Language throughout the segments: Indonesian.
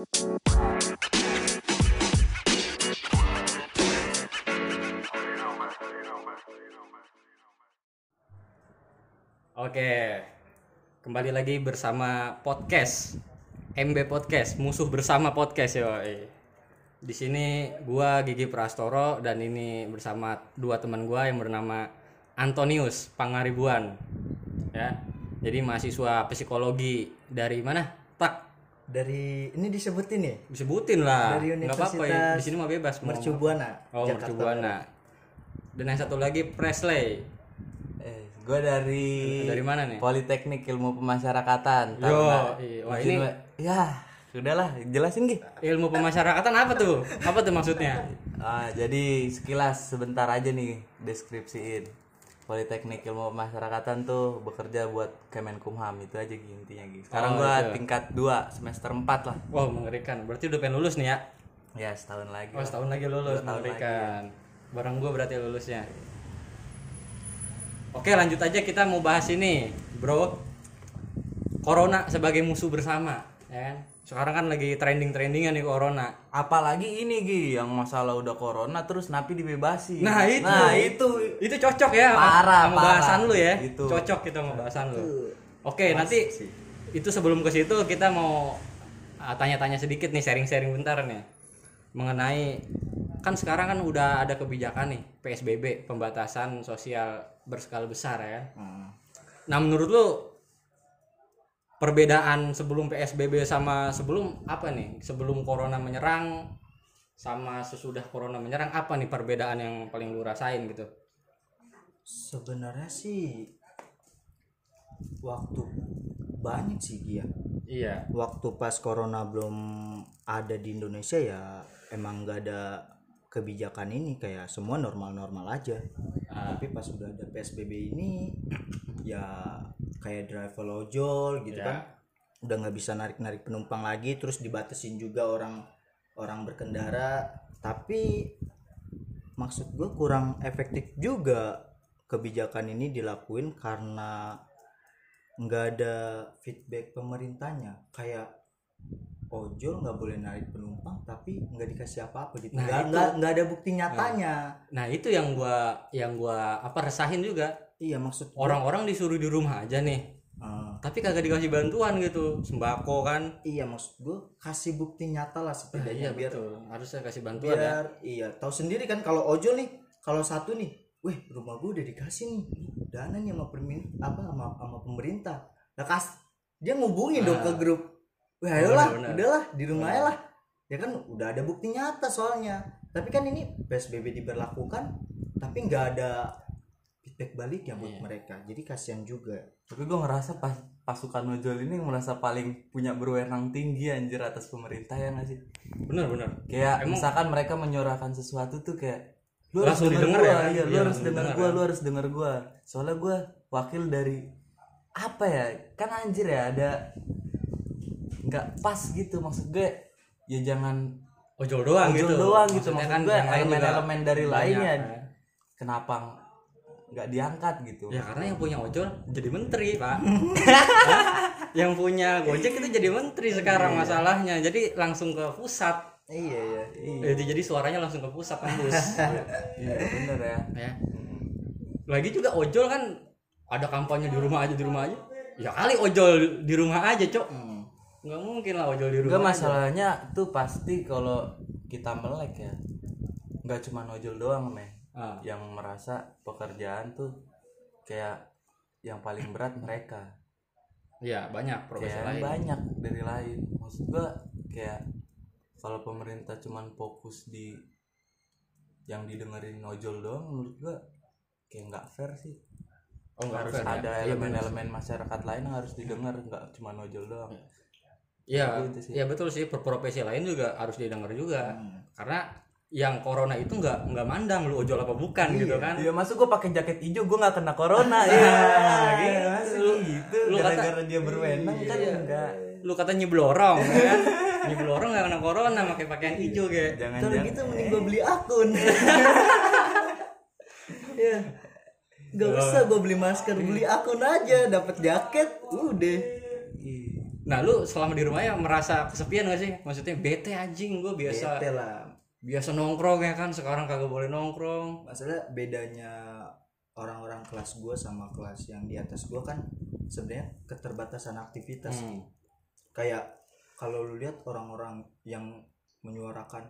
Oke, kembali lagi bersama podcast MB Podcast, musuh bersama podcast yo. Di sini gua Gigi Prastoro dan ini bersama dua teman gua yang bernama Antonius Pangaribuan. Ya. Jadi mahasiswa psikologi dari mana? Tak dari ini disebutin ya disebutin lah. Dari Nggak apa-apa ya. Di sini mah bebas mau. Mercubuana Oh, Mercubuana. Dan yang satu lagi Presley. Eh, gue dari Dari mana nih? Politeknik Ilmu Pemasyarakatan. Yo, iya. Wah, ini- ya sudahlah jelasin Gi. Ilmu pemasyarakatan apa tuh? Apa tuh maksudnya? Ah, jadi sekilas sebentar aja nih deskripsiin. Politeknik Ilmu Pemasyarakatan tuh bekerja buat Kemenkumham itu aja intinya Gi. Sekarang Oh, gua itu. tingkat 2 semester 4 lah. Wow mengerikan. Berarti udah pengen lulus nih ya? Ya, setahun lagi. Oh lah. setahun lagi lulus Dua tahun mengerikan. Barang gua berarti lulusnya. Oke lanjut aja kita mau bahas ini, bro. Corona sebagai musuh bersama, ya kan? Sekarang kan lagi trending-trendingan nih corona. Apalagi ini Gi, yang masalah udah corona terus napi dibebasin. Nah itu, Nah, itu itu cocok ya sama- Parah, sama parah. bahasan lu ya. Itu. Cocok kita mau bahasan lu. Oke nanti itu sebelum ke situ kita mau ah, tanya-tanya sedikit nih sharing-sharing bentar nih mengenai kan sekarang kan udah ada kebijakan nih PSBB pembatasan sosial berskala besar ya. Hmm. Nah menurut lu perbedaan sebelum PSBB sama sebelum apa nih? Sebelum corona menyerang sama sesudah corona menyerang apa nih perbedaan yang paling lu rasain gitu? sebenarnya sih waktu banyak sih dia Iya. waktu pas corona belum ada di Indonesia ya emang nggak ada kebijakan ini kayak semua normal-normal aja Ah. tapi pas udah ada PSBB ini ya kayak driver ojol gitu Ya. kan udah nggak bisa narik-narik penumpang lagi terus dibatasin juga orang orang berkendara tapi maksud gue kurang efektif juga kebijakan ini dilakuin karena nggak ada feedback pemerintahnya kayak ojol nggak boleh narik penumpang tapi nggak dikasih apa-apa gitu. Nah, nggak nggak nggak ada bukti nyatanya. Nah itu yang gua yang gua apa resahin juga. Iya maksud orang-orang disuruh di rumah aja nih, eh, tapi kagak dikasih bantuan gitu sembako kan? iya maksud gue kasih bukti nyata lah setidaknya iya biar betul. Harusnya kasih bantuan ya. biar iya tahu sendiri kan kalau ojol nih kalau satu nih weh rumah gue udah dikasih nih dana nih sama permin apa sama, sama pemerintah. Nah kas dia ngubungin dong Ah. ke grup weh ayolah udahlah di rumah lah ya kan udah ada bukti nyata soalnya tapi kan ini psbb diberlakukan tapi nggak ada feedback balik ya buat Iya. mereka jadi kasihan juga Tapi gue ngerasa pas pasukan ojol ini merasa paling punya berwenang tinggi anjir atas pemerintah ya nggak sih? Bener bener. Kayak Emang- misalkan mereka menyuarakan sesuatu tuh kayak lu harus denger didengar gua, ya? iya, lu Iya, harus denger gua, ya. lu harus denger gua. Soalnya gua wakil dari apa ya? Kan anjir ya ada nggak pas gitu maksud gue ya jangan Ojol doang ojol gitu. doang gitu maksud kan gue juga elemen-elemen dari lainnya kan. kenapa nggak diangkat gitu Ya karena yang punya ojol jadi menteri pak. Yang punya gojek itu jadi menteri sekarang masalahnya. Jadi langsung ke pusat. iya iya Jadi, jadi suaranya langsung ke pusat tembus. iya bener ya ya. Lagi juga ojol kan ada kampanye di rumah aja di rumah aja. Ya kali ojol di rumah aja cok. Hmm. Nggak mungkin lah ojol di rumah. Enggak aja. masalahnya tuh pasti kalau kita melek ya nggak cuma ojol doang meh Ah. yang merasa pekerjaan tuh kayak yang paling berat mereka Iya banyak profesi lain. banyak dari lain maksud gua kayak kalau pemerintah cuman fokus di yang didengerin ojol doang menurut gua kayak nggak fair sih Oh nggak harus fair ya? ada Iya, elemen-elemen masyarakat lain yang harus didengar nggak cuma ojol doang Iya, Gitu iya betul sih. Profesi lain juga harus didengar juga. Hmm. Karena yang corona itu nggak nggak mandang lu ojol apa bukan gitu kan? Iya masuk gua pakai jaket hijau gua nggak kena corona ya gitu. Lu- gitu. lu kata- Gara-gara dia berwenang kan Iya. enggak. Lu kata nyeblorong ya kan? nyeblorong nggak kena corona pakai pakaian hijau kayak. Jangan kalau gitu mending gue beli akun ya Gak usah gue beli masker beli akun aja dapat jaket udah Iya. Nah, lu selama di rumah ya merasa kesepian gak sih? Maksudnya bete anjing gue biasa Bete lah biasa nongkrong ya kan, sekarang kagak boleh nongkrong. masalah bedanya orang-orang kelas gua sama kelas yang di atas gua kan sebenarnya keterbatasan aktivitas Hmm. kayak kalau lu lihat orang-orang yang menyuarakan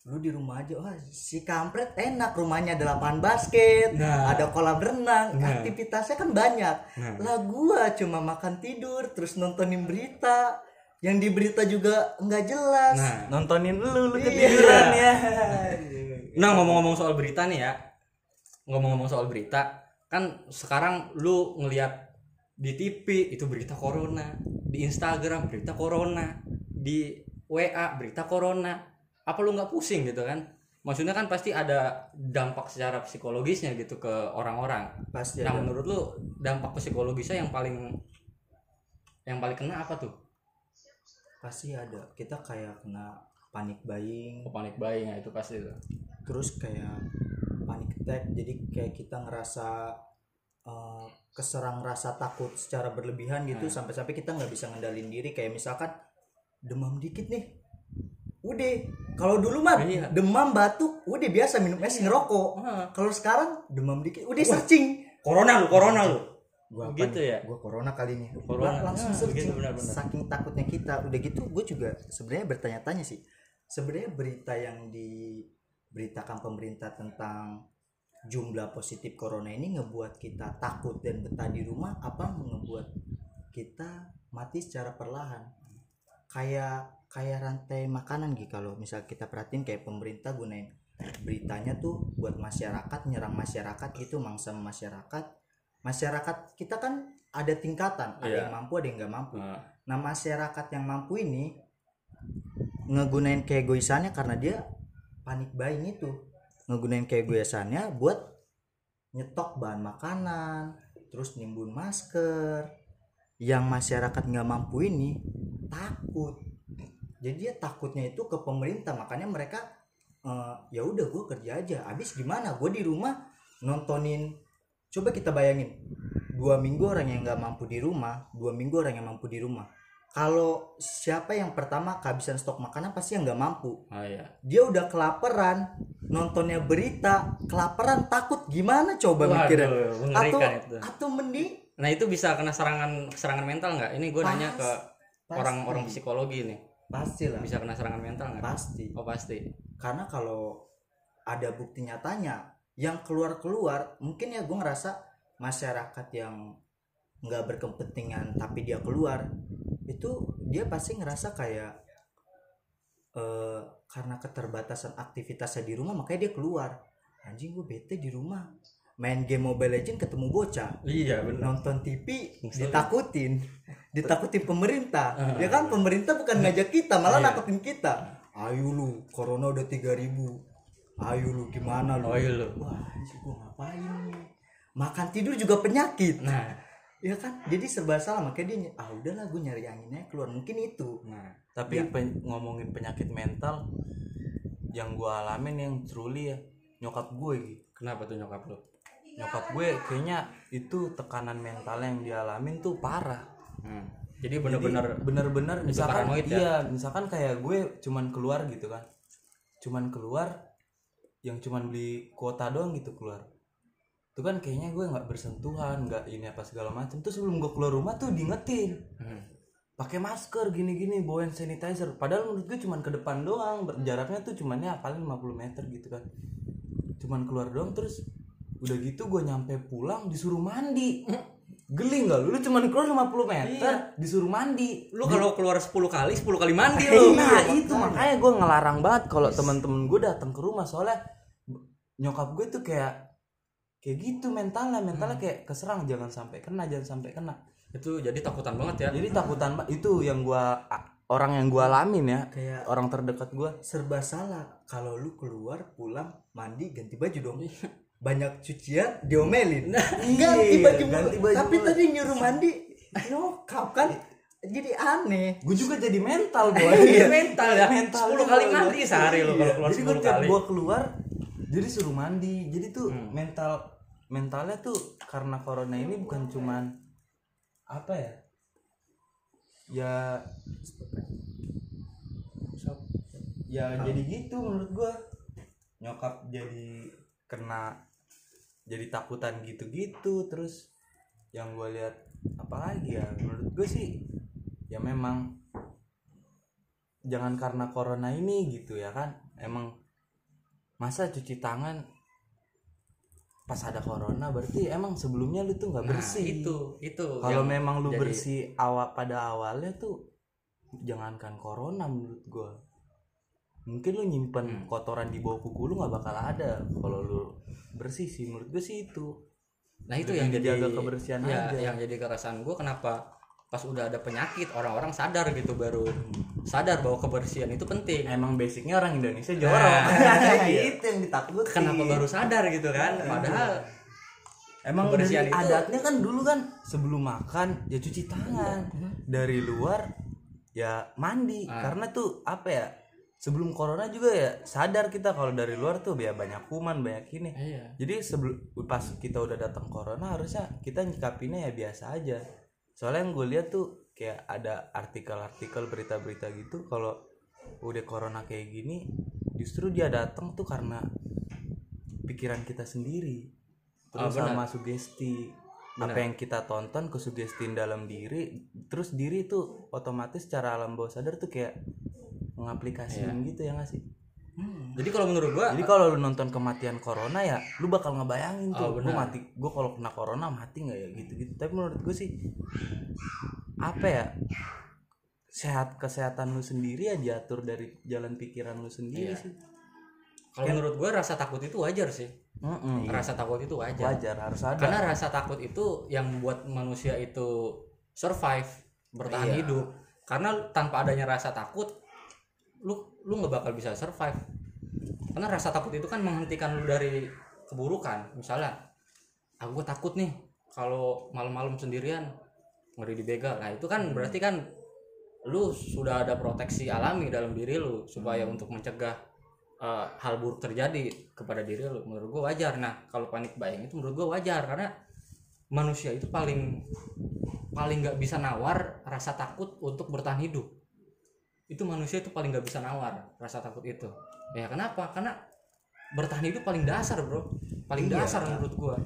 lu di rumah aja wah si kampret enak rumahnya ada lapangan basket Nah. ada kolam renang Nah. aktivitasnya kan banyak Nah. lah gua cuma makan tidur terus nontonin berita yang di berita juga nggak jelas Nah, nontonin lu lu Iya. ketiduran ya nah ngomong-ngomong soal berita nih ya. Ngomong-ngomong soal berita, kan sekarang lu ngelihat di TV itu berita corona, di Instagram berita corona, di WA berita corona. Apa lu nggak pusing gitu kan? Maksudnya kan pasti ada dampak secara psikologisnya gitu ke orang-orang. pasti Nah ada menurut lu dampak psikologisnya yang paling yang paling kena apa tuh? pasti ada kita kayak kena panik buying Oh, panik buying ya itu pasti tuh. terus kayak panic attack jadi kayak kita ngerasa eh, keserang rasa takut secara berlebihan gitu Hmm. sampai-sampai kita nggak bisa ngendalin diri kayak misalkan demam dikit nih udah kalau dulu mah Iya. demam batuk udah biasa minum es ngerokok Wah, kalau sekarang demam dikit udah searching corona lu, corona lu. gua apa Begitu nih? ya? gua corona kali ini Corona. Gua langsung Ya, searching begitu, benar-benar. saking takutnya kita udah gitu gue juga sebenarnya bertanya-tanya sih sebenarnya berita yang diberitakan pemerintah tentang jumlah positif corona ini ngebuat kita takut dan betah di rumah apa ngebuat kita mati secara perlahan kayak kayak rantai makanan gitu. Kalau misal kita perhatiin kayak pemerintah gunain beritanya tuh buat masyarakat nyerang masyarakat gitu mangsa masyarakat. Masyarakat kita kan ada tingkatan ada Iya. yang mampu ada yang nggak mampu. Nah, nah masyarakat yang mampu ini ngegunain keegoisannya karena dia panik buying itu. Ngegunain keegoisannya buat nyetok bahan makanan terus nimbun masker. Yang masyarakat nggak mampu ini takut jadi dia takutnya itu ke pemerintah makanya mereka eh, ya udah gue kerja aja habis gimana gue di rumah nontonin coba kita bayangin dua minggu orang yang nggak mampu di rumah dua minggu orang yang mampu di rumah kalau siapa yang pertama kehabisan stok makanan pasti yang nggak mampu oh iya. dia udah kelaparan nontonnya berita kelaparan takut gimana coba Waduh, mikirnya atau itu. atau mending Nah itu bisa kena serangan serangan mental nggak? Ini gue nanya ke orang-orang psikologi nih. Pasti lah Bisa kena serangan mental nggak? pasti Oh pasti. karena kalau ada bukti nyatanya yang keluar keluar mungkin ya gue ngerasa masyarakat yang nggak berkepentingan tapi dia keluar itu dia pasti ngerasa kayak eh karena keterbatasan aktivitasnya di rumah makanya dia keluar anjing gue bete di rumah main game Mobile Legend ketemu bocah. Iya benar. nonton TV ditakutin. Ditakutin pemerintah. Ya kan? pemerintah bukan ngajak kita malah Iya. nakutin kita. Ayo lu corona udah 3000 ayo lu gimana lu? Oh iya lu. wah anjir gua ngapain nih? Makan tidur juga penyakit. Nah, ya kan? Jadi serba salah makanya dia ah udahlah gue nyari anginnya keluar. Mungkin itu. Nah. tapi Ya. pen- ngomongin penyakit mental yang gue alamin yang truly ya nyokap gue gitu Kenapa tuh nyokap lu? Nyokap gue kayaknya itu tekanan mental yang dialamin tuh parah. Hmm. Jadi bener-bener bener-bener misalkan ya? iya misalkan kayak gue cuman keluar gitu kan. Cuman keluar yang cuman beli kuota doang gitu keluar. Itu kan kayaknya gue nggak bersentuhan nggak ini apa segala macam terus sebelum gue keluar rumah tuh diingetin. Hmm. pakai masker gini-gini bawa hand sanitizer. Padahal menurut gue cuman ke depan doang. Jaraknya tuh cuman ya paling 50 meter gitu kan. Cuman keluar doang terus udah gitu gue nyampe pulang disuruh mandi. Geli nggak lu? Lu cuman keluar 50 meter disuruh mandi. Lu kalau keluar 10 kali, 10 kali mandi lu. nah itu makanya. gue ngelarang banget kalau teman-teman gue datang ke rumah. Soalnya nyokap gue tuh kayak kayak gitu mentalnya. Mentalnya kayak keserang jangan sampai kena jangan sampai kena. Itu jadi takutan banget ya. jadi takutan itu yang gua orang yang gua alamin ya. Kayak orang terdekat gua. serba salah kalau lu keluar pulang mandi ganti baju dong banyak cucian diomelin ganti Iya, baju ganti mulu. baju tapi mulu. tadi nyuruh mandi nyokap kan jadi aneh gue juga jadi mental boy Iya, mental ya. Mental 10 juga kali mandi sehari lu kalau keluar jadi 10 gue tiap gua keluar jadi suruh mandi jadi tuh Hmm. mental mentalnya tuh karena corona ini bukan cuman apa ya ya ya jadi gitu menurut gua nyokap jadi kena jadi takutan gitu-gitu terus yang gua lihat apalagi ya menurut gue sih ya memang jangan karena corona ini gitu ya kan emang masa cuci tangan pas ada corona berarti emang sebelumnya lu tuh nggak Nah, bersih. itu itu kalau memang lu jadi- bersih awal pada awalnya tuh jangankan corona menurut gua mungkin lu nyimpen Hmm. kotoran di bawah kuku lu nggak bakal ada kalau lu bersih sih menurut gue sih itu. Nah itu Lebih yang jadi menjaga kebersihan ya, aja. yang jadi keresahan gue kenapa pas udah ada penyakit orang-orang sadar gitu baru sadar bahwa kebersihan itu penting. Emang basicnya orang Indonesia Nah, jorok Iya. itu yang ditakuti kenapa baru sadar gitu kan? Padahal emang Kebersihan dari itu- adatnya kan dulu kan sebelum makan ya cuci tangan. Dari luar ya mandi. Ah. karena tuh apa ya sebelum corona juga ya sadar kita kalau dari luar tuh ya banyak kuman banyak ini. Iya. Jadi sebelum pas kita udah datang corona harusnya kita nyikapinnya ya biasa aja. Soalnya yang gue lihat tuh kayak ada artikel-artikel berita-berita gitu kalau udah corona kayak gini justru dia datang tuh karena pikiran kita sendiri. Terus benar. sama sugesti. Benar. apa yang kita tonton kesugestiin dalam diri terus diri tuh otomatis secara alam bawah sadar tuh kayak mengaplikasiin gitu ya nggak sih? Jadi kalau menurut gue jadi kalau lu nonton kematian corona ya lu bakal ngebayangin tuh Oh, mati gue kalau kena corona mati nggak ya? Gitu gitu tapi menurut gue sih apa ya sehat kesehatan lu sendiri ya diatur dari jalan pikiran lu sendiri Iya. sih. Kalau menurut gue rasa takut itu wajar sih. Mm-mm. rasa takut itu wajar. Wajar harus ada. Karena rasa takut itu yang membuat manusia itu survive bertahan Iya. hidup. Karena tanpa adanya rasa takut lu lu nggak bakal bisa survive. Karena rasa takut itu kan menghentikan lu dari keburukan. Misalnya aku takut nih kalau malam-malam sendirian ngeri dibegal nah itu kan berarti kan lu sudah ada proteksi alami dalam diri lu supaya untuk mencegah eh, hal buruk terjadi kepada diri lu menurut gua wajar. Nah kalau panik buying itu menurut gua wajar karena manusia itu paling paling nggak bisa nawar rasa takut untuk bertahan hidup itu manusia itu paling nggak bisa nawar rasa takut itu. Ya kenapa? Karena bertahan hidup paling dasar bro. Paling Iya. dasar menurut gua.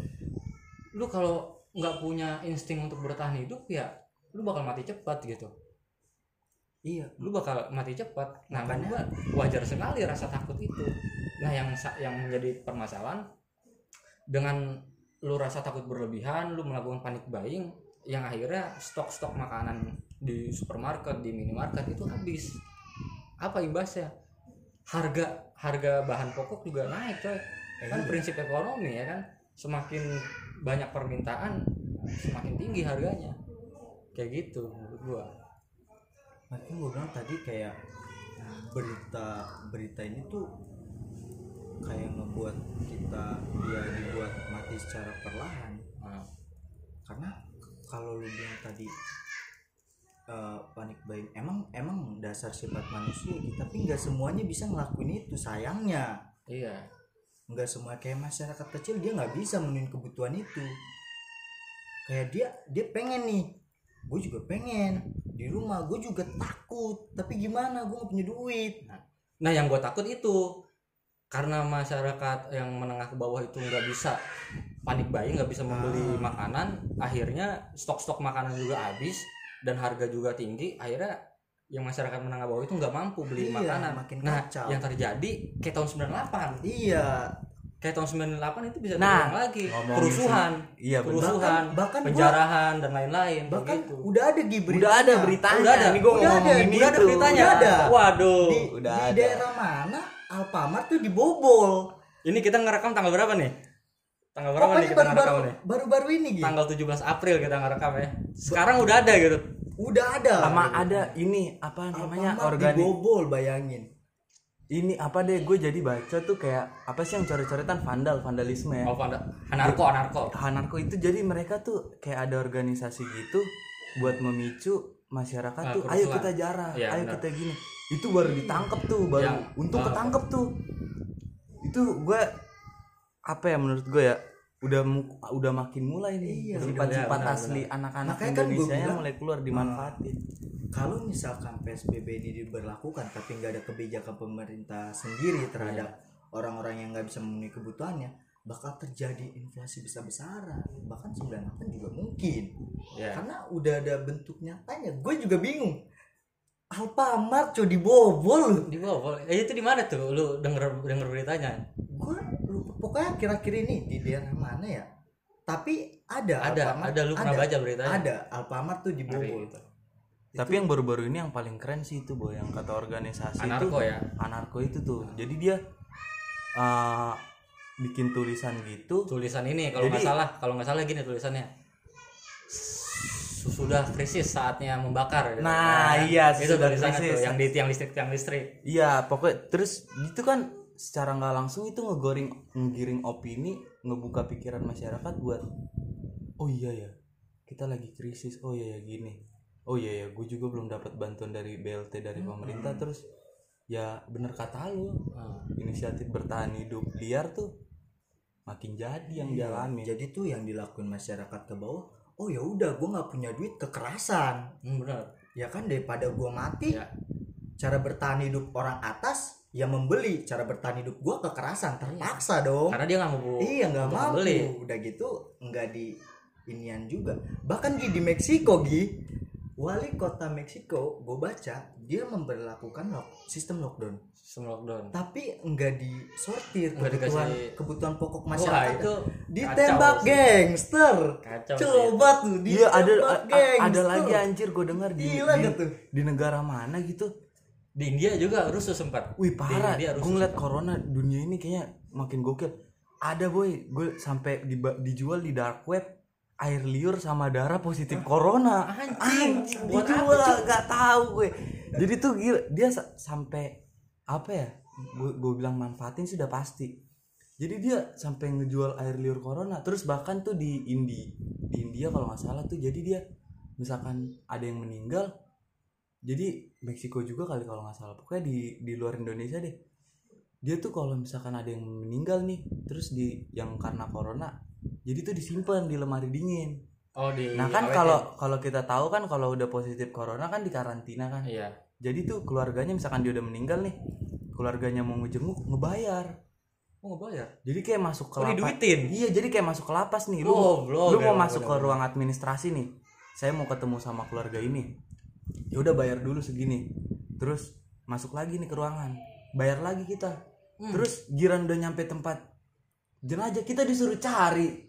Lu kalau nggak punya insting untuk bertahan hidup ya lu bakal mati cepat gitu. Iya. Lu bakal mati cepat. Nah menurut gua wajar sekali rasa takut itu. Nah yang yang menjadi permasalahan dengan lu rasa takut berlebihan lu melakukan panik buying yang akhirnya stok-stok makanan di supermarket di minimarket itu habis. Apa imbasnya? Harga harga bahan pokok juga naik coy. Kan prinsip ekonomi ya kan? Semakin banyak permintaan semakin tinggi harganya. Kayak gitu menurut gua. Makanya gue bilang tadi kayak berita berita ini tuh kayak ngebuat kita dia dibuat mati secara perlahan. Nah, karena kalau lu bilang tadi eh, panik buying. Emang emang dasar sifat manusia gitu tapi nggak semuanya bisa ngelakuin itu sayangnya. Iya. Nggak semua kayak masyarakat kecil dia nggak bisa memenuhi kebutuhan itu. Kayak dia dia pengen nih gue juga pengen di rumah gue juga takut tapi gimana gue nggak punya duit. Nah, yang gue takut itu karena masyarakat yang menengah ke bawah itu nggak bisa panik buying, nggak bisa membeli makanan, akhirnya stok-stok makanan juga habis dan harga juga tinggi. Akhirnya yang masyarakat menengah bawah itu nggak mampu beli Iya, makanan. makin nah, kacau. yang terjadi kayak tahun 98. iya Kayak tahun 98 itu bisa Nah, lagi. Kerusuhan, iya kerusuhan, Bahkan- bahkan gua- penjarahan dan lain-lain bahkan begitu. udah ada di berita udah ada beritanya Udah ada. ini gue Udah ada. ngomongin Udah ada beritanya. Udah ada. Waduh. di, Udah di ada. daerah mana Alfamart tuh dibobol Ini kita ngerekam tanggal berapa nih? Tanggal berapa nih pokoknya kita ngerekam baru-baru nih? baru-baru ini gitu Tanggal 17 April kita ngerekam ya. Sekarang udah ada gitu. udah ada sama ada ini apa namanya Alfamart organik dibobol bayangin ini apa deh gue jadi baca tuh kayak apa sih yang coret-coretan vandal vandalisme ya Oh, pada anarko anarko. Hanarko itu jadi mereka tuh kayak ada organisasi gitu buat memicu masyarakat Ah, tuh kerusuhan. ayo kita jarah Iya, ayo benar. kita gini itu baru ditangkap tuh baru untung ah. ketangkep tuh itu gue apa ya menurut gue ya udah udah makin mulai nih Iya, sifat-sifat asli anak-anak kan Indonesia yang bilang, mulai keluar dimanfaatin. Kalau misalkan PSBB ini diberlakukan tapi nggak ada kebijakan pemerintah sendiri terhadap orang-orang yang nggak bisa memenuhi kebutuhannya bakal terjadi inflasi besar-besaran. Bahkan 98 juga mungkin. Ya karena udah ada bentuk nyatanya. Gue juga bingung Alfamart cuy dibobol di bawah eh, itu di mana tuh? Lu denger denger beritanya? Gue lupa. Pokoknya kira-kira ini di daerah mana ya? Tapi ada ada Alfamart, ada. Lu pernah baca beritanya? Ada. Alfamart tuh dibobol gitu. tapi yang baru-baru ini yang paling keren sih itu boy yang kata organisasi anarko itu ya? Anarko itu tuh. Jadi dia uh, bikin tulisan gitu. Tulisan ini kalau nggak salah. Kalau nggak salah gini tulisannya sudah krisis saatnya membakar gitu. Nah, iya, itu sesudah tulisannya tuh krisis. yang di tiang listrik tiang listrik Iya, pokoknya terus itu kan secara nggak langsung itu ngegoring ngegiring opini, ngebuka pikiran masyarakat buat oh iya ya, kita lagi krisis. Oh iya ya gini. Oh iya ya, gue juga belum dapat bantuan dari BLT dari pemerintah terus ya bener kata lu, Ah. inisiatif bertahan hidup liar tuh makin jadi yang Iya, dialami. jadi tuh yang dilakuin masyarakat ke bawah oh ya udah gue nggak punya duit kekerasan. Hmm, benar. Ya kan daripada gue mati ya. cara bertahan hidup orang atas yang membeli. Cara bertahan hidup gue kekerasan terpaksa dong. Karena dia nggak mau iya nggak mampu membeli. udah gitu nggak di inian juga. Bahkan Gi, di Meksiko Gi wali kota Meksiko gue baca dia memperlakukan lock- sistem lockdown sistem lockdown tapi enggak disortir Nggak kebutuhan dikasih- kebutuhan pokok wah masyarakat itu ditembak kacau sih. gangster kacau sih. coba tuh Iya ada ditembak a- a- gangster. ada lagi anjir gue dengar di Gila di, gak tuh? di negara mana gitu. di India juga rusuh sempat Wih parah, Di India gue ngeliat corona dunia ini kayaknya makin gokil. Ada boy, gue sampai diba- dijual di dark web air liur sama darah positif corona. anjing buat apa dijual gak tahu gue. Jadi tuh gila, dia sa- sampai apa ya? Gue gue bilang manfaatin sudah pasti. Jadi dia sampai ngejual air liur corona. Terus bahkan tuh di Indi, di India kalau nggak salah tuh jadi dia misalkan ada yang meninggal, jadi Meksiko juga kali kalau nggak salah. Pokoknya di di luar Indonesia deh. Dia tuh kalau misalkan ada yang meninggal nih, terus di yang karena corona, jadi tuh disimpan di lemari dingin. oh di Nah kan kalau kalau kita tahu kan kalau udah positif corona kan di karantina kan. iya Jadi tuh keluarganya misalkan dia udah meninggal nih, keluarganya mau ngejenguk ngebayar. oh nggak bayar Jadi kayak masuk ke oh lapas. diduitin Iya, jadi kayak masuk ke lapas nih. Lu, Oh, lu mau masuk ke ruang administrasi nih. Saya mau ketemu sama keluarga ini. Ya udah bayar dulu segini. Terus masuk lagi nih ke ruangan. Bayar lagi kita. Hmm. Terus giran udah nyampe tempat jenazah kita disuruh cari.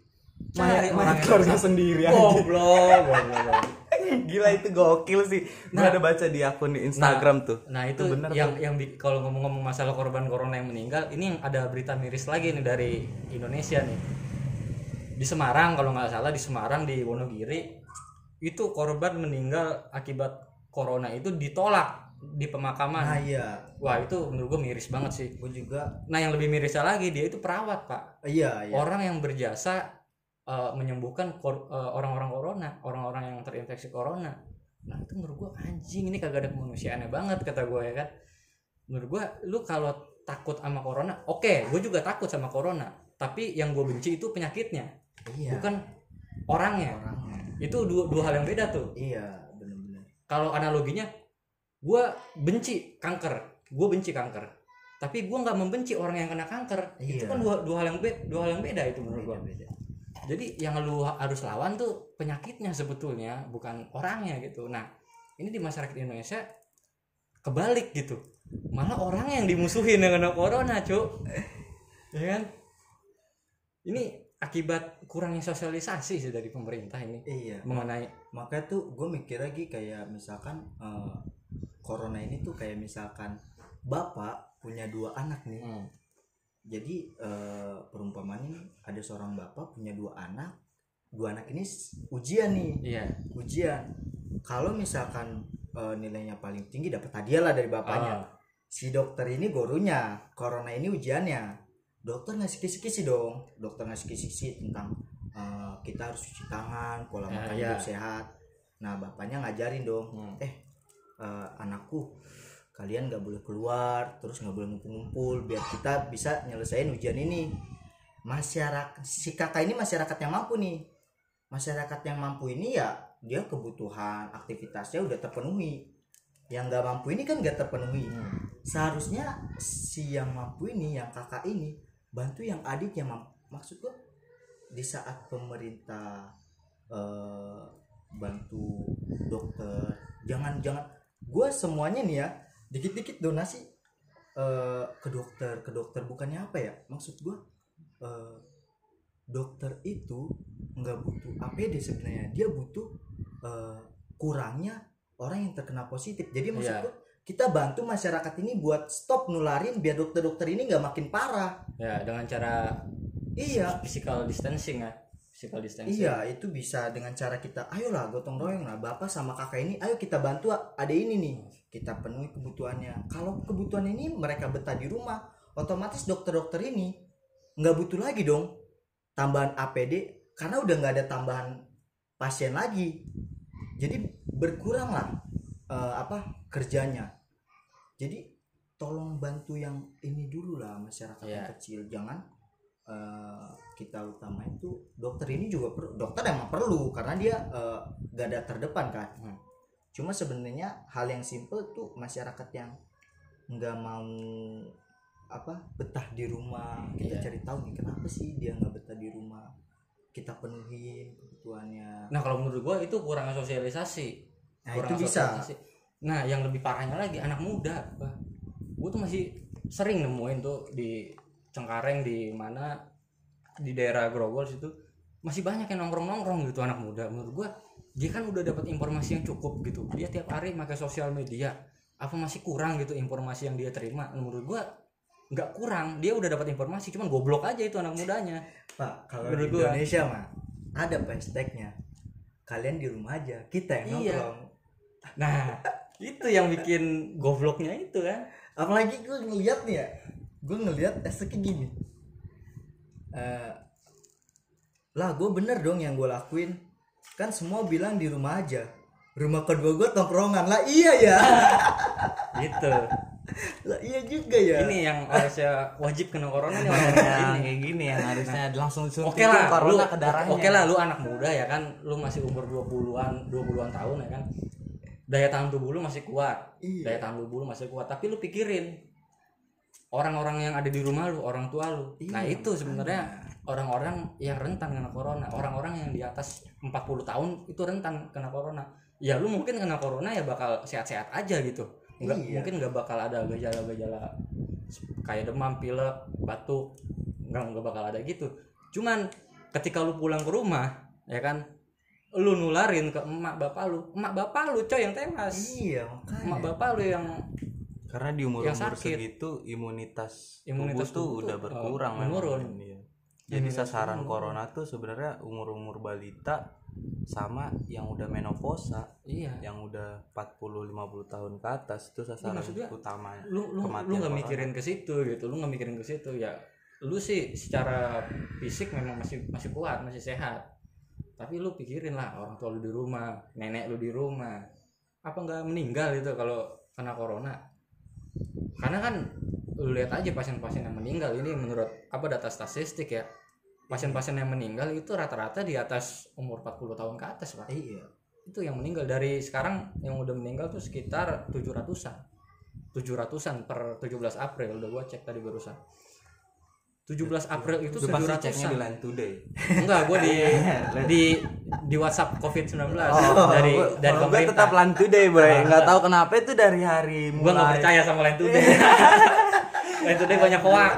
Cari orang yang keluarga sendiri aja. belum belum Gila itu gokil sih. Gue ada baca di akun di Instagram tuh. Nah itu, Itu bener yang yang bi- kalau ngomong-ngomong masalah korban corona yang meninggal, ini yang ada berita miris lagi nih dari Indonesia nih. Di Semarang kalau nggak salah di Semarang di Wonogiri itu korban meninggal akibat corona itu ditolak di pemakaman. nah iya Wah itu menurut gue miris banget sih. gue juga Nah yang lebih mirisnya lagi dia itu perawat pak, iya iya orang yang berjasa eh, menyembuhkan kor- eh, orang-orang corona, orang-orang yang terinfeksi corona. Nah itu menurut gua anjing ini kagak ada kemanusiaannya banget kata gue ya kan. Menurut gua lu kalau takut sama corona, oke, gue juga takut sama corona. Tapi yang gue benci itu penyakitnya, iya bukan orangnya. orangnya Itu dua, dua hal yang beda tuh. iya bener-bener Kalau analoginya, gue benci kanker, gue benci kanker. Tapi gue nggak membenci orang yang kena kanker. Itu Iya. kan dua, dua hal yang beda, dua hal yang beda itu menurut gue. Jadi yang lu harus lawan tuh penyakitnya sebetulnya, bukan orangnya gitu. Nah, ini di masyarakat Indonesia kebalik gitu. Malah orang yang dimusuhin dengan corona, Cuk. Ya kan? Ini akibat kurangnya sosialisasi sih dari pemerintah ini iya mengenai makanya tuh gue mikir lagi kayak misalkan eh, corona ini tuh kayak misalkan bapak punya dua anak nih. Hmm, jadi eh, perumpamaan ini ada seorang bapak punya dua anak. Dua anak ini ujian nih. Iya. ujian. Kalau misalkan eh, nilainya paling tinggi dapat hadiah lah dari bapaknya. Ah, si dokter ini gurunya corona ini ujiannya. Dokter ngasih kisi-kisi dong. Dokter ngasih kisi-kisi tentang eh, kita harus cuci tangan pola Ya, makan ya. hidup sehat. Nah bapaknya ngajarin dong. Hmm. eh eh, anakku kalian nggak boleh keluar terus nggak boleh ngumpul-ngumpul biar kita bisa nyelesain ujian ini. Masyarakat si kakak ini masyarakat yang mampu nih. Masyarakat yang mampu ini ya dia kebutuhan aktivitasnya udah terpenuhi. Yang nggak mampu ini kan nggak terpenuhi. Seharusnya si yang mampu ini yang kakak ini bantu yang adiknya mampu. Maksud gua di saat pemerintah eh, bantu dokter jangan jangan gua semuanya nih ya dikit-dikit donasi eh, ke dokter. Ke dokter bukannya apa ya? Maksud gua eh, dokter itu nggak butuh APD sebenarnya. Dia butuh eh, kurangnya orang yang terkena positif. Jadi maksud Iya. gua kita bantu masyarakat ini buat stop nularin biar dokter-dokter ini nggak makin parah. Ya dengan cara iya. physical distancing ya physical distancing Iya, itu bisa dengan cara kita, ayolah gotong royong lah, bapak sama kakak ini, ayo kita bantu ada ini nih, kita penuhi kebutuhannya. Kalau kebutuhan ini mereka betah di rumah, otomatis dokter-dokter ini nggak butuh lagi dong tambahan APD karena udah nggak ada tambahan pasien lagi. Jadi berkurang lah eh, apa kerjanya. Jadi tolong bantu yang ini dulu lah masyarakat yang Iya. kecil, jangan eh, kita utama itu dokter ini juga perlu dokter emang perlu karena dia eh, gada terdepan kan Hmm. cuma sebenarnya hal yang simple tuh masyarakat yang nggak mau apa betah di rumah kita Iya. cari tahu nih kenapa sih dia nggak betah di rumah kita penuhin kebutuhannya nah kalau menurut gua itu kurang sosialisasi nah kurang itu bisa sosialisasi. nah yang lebih parahnya lagi anak muda Bah. gua tuh masih sering nemuin tuh di Cengkareng di mana di daerah Grogol situ masih banyak yang nongkrong nongkrong gitu anak muda. Menurut gua dia kan udah dapat informasi yang cukup gitu. Dia tiap hari pakai sosial media. Apa masih kurang gitu informasi yang dia terima? Menurut gua nggak kurang. Dia udah dapat informasi cuman goblok aja itu anak mudanya. Pak kalau Menurut di gua. Indonesia mah ada hashtagnya kalian di rumah aja kita yang Iya. nongkrong. Nah itu yang bikin gobloknya itu kan? Apalagi gue ngeliat nih ya gue ngeliat hashtagnya gini Eh, lah gue bener dong yang gue lakuin. Kan semua bilang di rumah aja rumah kedua gue tongkrongan. Lah iya ya. Gitu. Lah iya juga ya. Ini yang harusnya wajib kena corona nih orang yang ini kayak gini. yang harusnya langsung oke suntikin lah lu corona ke darahnya. oke lah lu anak muda ya kan. Lu masih umur 20-an 20-an tahun ya kan. Daya tahan tubuh lu masih kuat. Iya. daya tahan tubuh lu masih kuat. Tapi lu pikirin orang-orang yang ada di rumah lu orang tua lu. Nah Iya, itu sebenarnya orang-orang yang rentan kena corona. Orang-orang yang di atas 40 tahun itu rentan kena corona. Ya lu mungkin kena corona ya bakal sehat-sehat aja gitu. Nggak Iya. mungkin nggak bakal ada gejala-gejala kayak demam pilek batuk. Nggak nggak bakal ada gitu. Cuman ketika lu pulang ke rumah ya kan lu nularin ke emak bapak lu. Emak bapak lu coy yang tewas. Iya emak makanya bapak lu yang karena di umur umur sakit. segitu imunitas, Imunitas tubuh tuh udah berkurang uh, memang. menurun. Iya. jadi Imunitas sasaran tubuh corona tuh sebenarnya umur umur balita sama yang udah menopausa iya yang udah 40 50 tahun ke atas itu sasaran maksudnya, utama lu lu lu nggak mikirin ke situ gitu lu nggak mikirin ke situ ya lu sih secara fisik memang masih masih kuat masih sehat tapi lu pikirin lah orang tua lu di rumah nenek lu di rumah apa nggak meninggal itu kalau kena corona karena kan lu lihat aja pasien-pasien yang meninggal ini menurut apa data statistik ya. Pasien-pasien yang meninggal itu rata-rata di atas umur 40 tahun ke atas pak. Iya. Itu yang meninggal. Dari sekarang yang udah meninggal tuh sekitar 700-an 700-an per 17 April udah gua cek tadi barusan 17 April itu itu pasti ceknya di 700-an Line Today. Enggak gua di di di WhatsApp COVID-19 dari Oh, dari gua pemerintah. tetap Line Today boy nggak tahu kenapa itu dari hari gua nggak mulai percaya sama Line Today. Line Today banyak hoax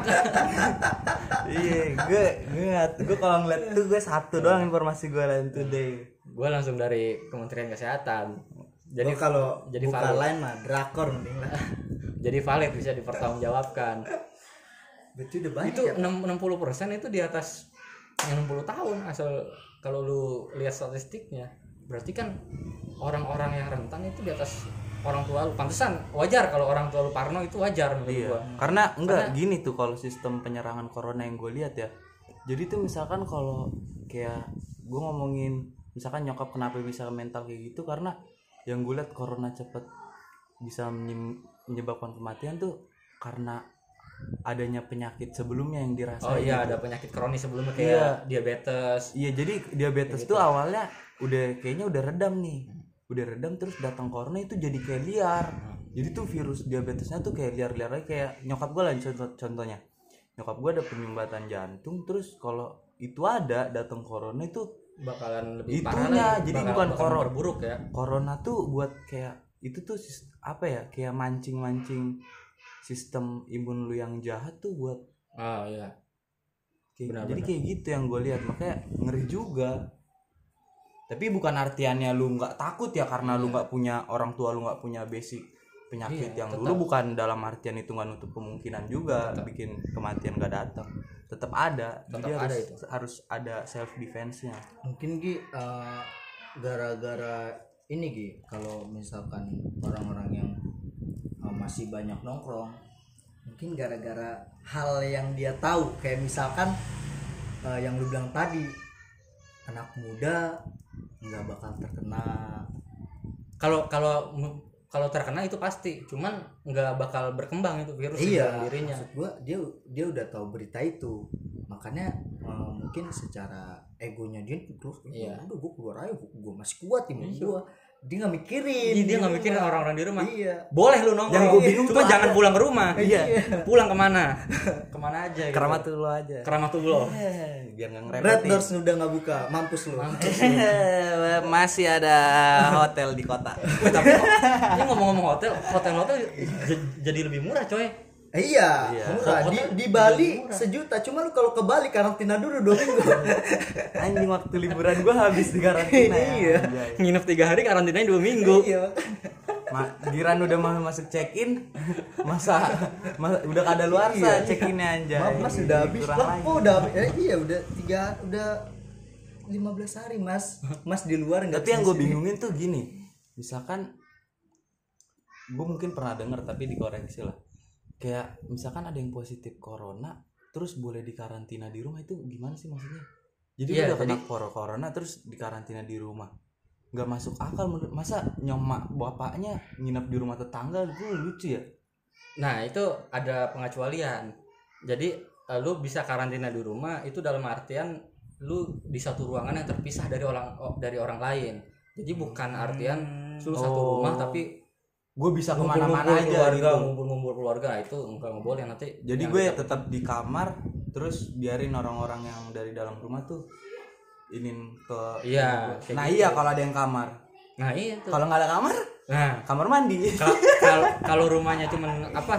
iya gue gue gue kalau ngeliat tuh gue satu doang informasi gue Line Today. Gua langsung dari Kementerian Kesehatan. Jadi kalau jadi buka valid. lain mah drakor mending lah. Jadi valid bisa dipertanggungjawabkan berarti udah banyak itu ya? 6 60% itu di atas yang 60 tahun asal kalau lu lihat statistiknya. Berarti kan orang-orang yang rentan itu di atas orang tua lu. Pantesan wajar kalau orang tua lu parno itu wajar menurut Iya. gua. Karena enggak gini tuh kalau sistem penyerangan corona yang gue lihat ya. Jadi tuh misalkan kalau kayak gue ngomongin misalkan nyokap kenapa bisa mental kayak gitu? Karena yang gue lihat corona cepet bisa menyebabkan kematian tuh karena adanya penyakit sebelumnya yang dirasain oh iya gitu. ada penyakit kronis sebelumnya Iya. kayak diabetes Iya jadi diabetes Kayak tuh awalnya udah kayaknya udah redam nih, udah redam terus datang corona itu jadi kayak liar. Jadi tuh virus diabetesnya tuh kayak liar-liar aja kayak nyokap gue lah contoh contohnya. Nyokap gue ada penyumbatan jantung terus kalau itu ada datang corona itu bakalan lebih Itunya, parah lagi. jadi Bakal- bukan koro- memperburuk ya corona tuh buat kayak itu tuh apa ya kayak mancing-mancing sistem imun lu yang jahat tuh buat oh iya Kayak- Benar, jadi benar. kayak gitu yang gue lihat makanya ngeri juga tapi bukan artiannya lu nggak takut ya karena lu Iya. nggak punya orang tua lu nggak punya basic penyakit Iya, yang tetap. dulu bukan dalam artian itu nggak nutup kemungkinan juga Tetap. bikin kematian gak datang tetap ada Tetap jadi ada harus itu. harus ada self defense nya mungkin Gi eh, gara-gara ini Gi kalau misalkan orang-orang yang masih banyak nongkrong. Mungkin gara-gara hal yang dia tahu kayak misalkan eh, yang lu bilang tadi anak muda nggak bakal terkena. Kalau kalau kalau terkena itu pasti cuman nggak bakal berkembang itu virus iya dirinya. maksud gua dia dia udah tahu berita itu. Makanya eh, mungkin secara egonya dia terus Iya. udah gua keluar aja gua, gua masih kuat imun Iya. gua dia nggak mikirin. Iya, dia nggak mikirin orang-orang di rumah. Iya. Boleh lu nongkrong. Yang gua bingung cuma tuh. jangan pulang ke rumah. Iya. pulang ke mana? Ke mana aja gitu. keramat dulu aja. Keramat tuh lo Eh, biar nggak Red ngerepotin Doors udah nggak buka. Mampus lu. Masih ada hotel di kota. Tapi ini ngomong-ngomong hotel hotel hotel jadi lebih murah coy iya, Iya. murah. Di, di Bali murah. sejuta, cuma lu kalau ke Bali karantina dulu dua minggu. anjing waktu liburan gua habis di karantina ya. Iya. Nginep tiga hari karantinanya dua minggu iya. Ma, giran udah mau masuk check in masa ma- udah kada luar Iya. check innya anjay Maaf, Mas udah habis. Lah, kok udah habis? Eh, iya, udah tiga udah 15 hari, Mas. Mas di luar nggak tapi yang gue bingungin tuh gini misalkan gue mungkin pernah denger tapi dikoreksi lah kayak misalkan ada yang positif corona terus boleh dikarantina di rumah itu gimana sih maksudnya? Jadi lu udah kena jadi- cor- corona terus dikarantina di rumah. Nggak masuk akal menurut masa nyomak bapaknya nginep di rumah tetangga gue lucu ya? Nah itu ada pengecualian jadi eh, lu bisa karantina di rumah itu dalam artian lu di satu ruangan yang terpisah dari orang dari orang lain. Jadi bukan artian lu satu Oh. rumah tapi gue bisa ke mana-mana aja keluarga gitu. ngumpul-ngumpul keluarga itu enggak nggak boleh nanti jadi gue kita- tetap di kamar terus biarin orang-orang yang dari dalam rumah tuh inin ke Iya, nah gitu. iya kalau ada yang kamar. Nah iya kalau nggak ada kamar nah. kamar mandi. Kalau- kalau kalau rumahnya cuman apa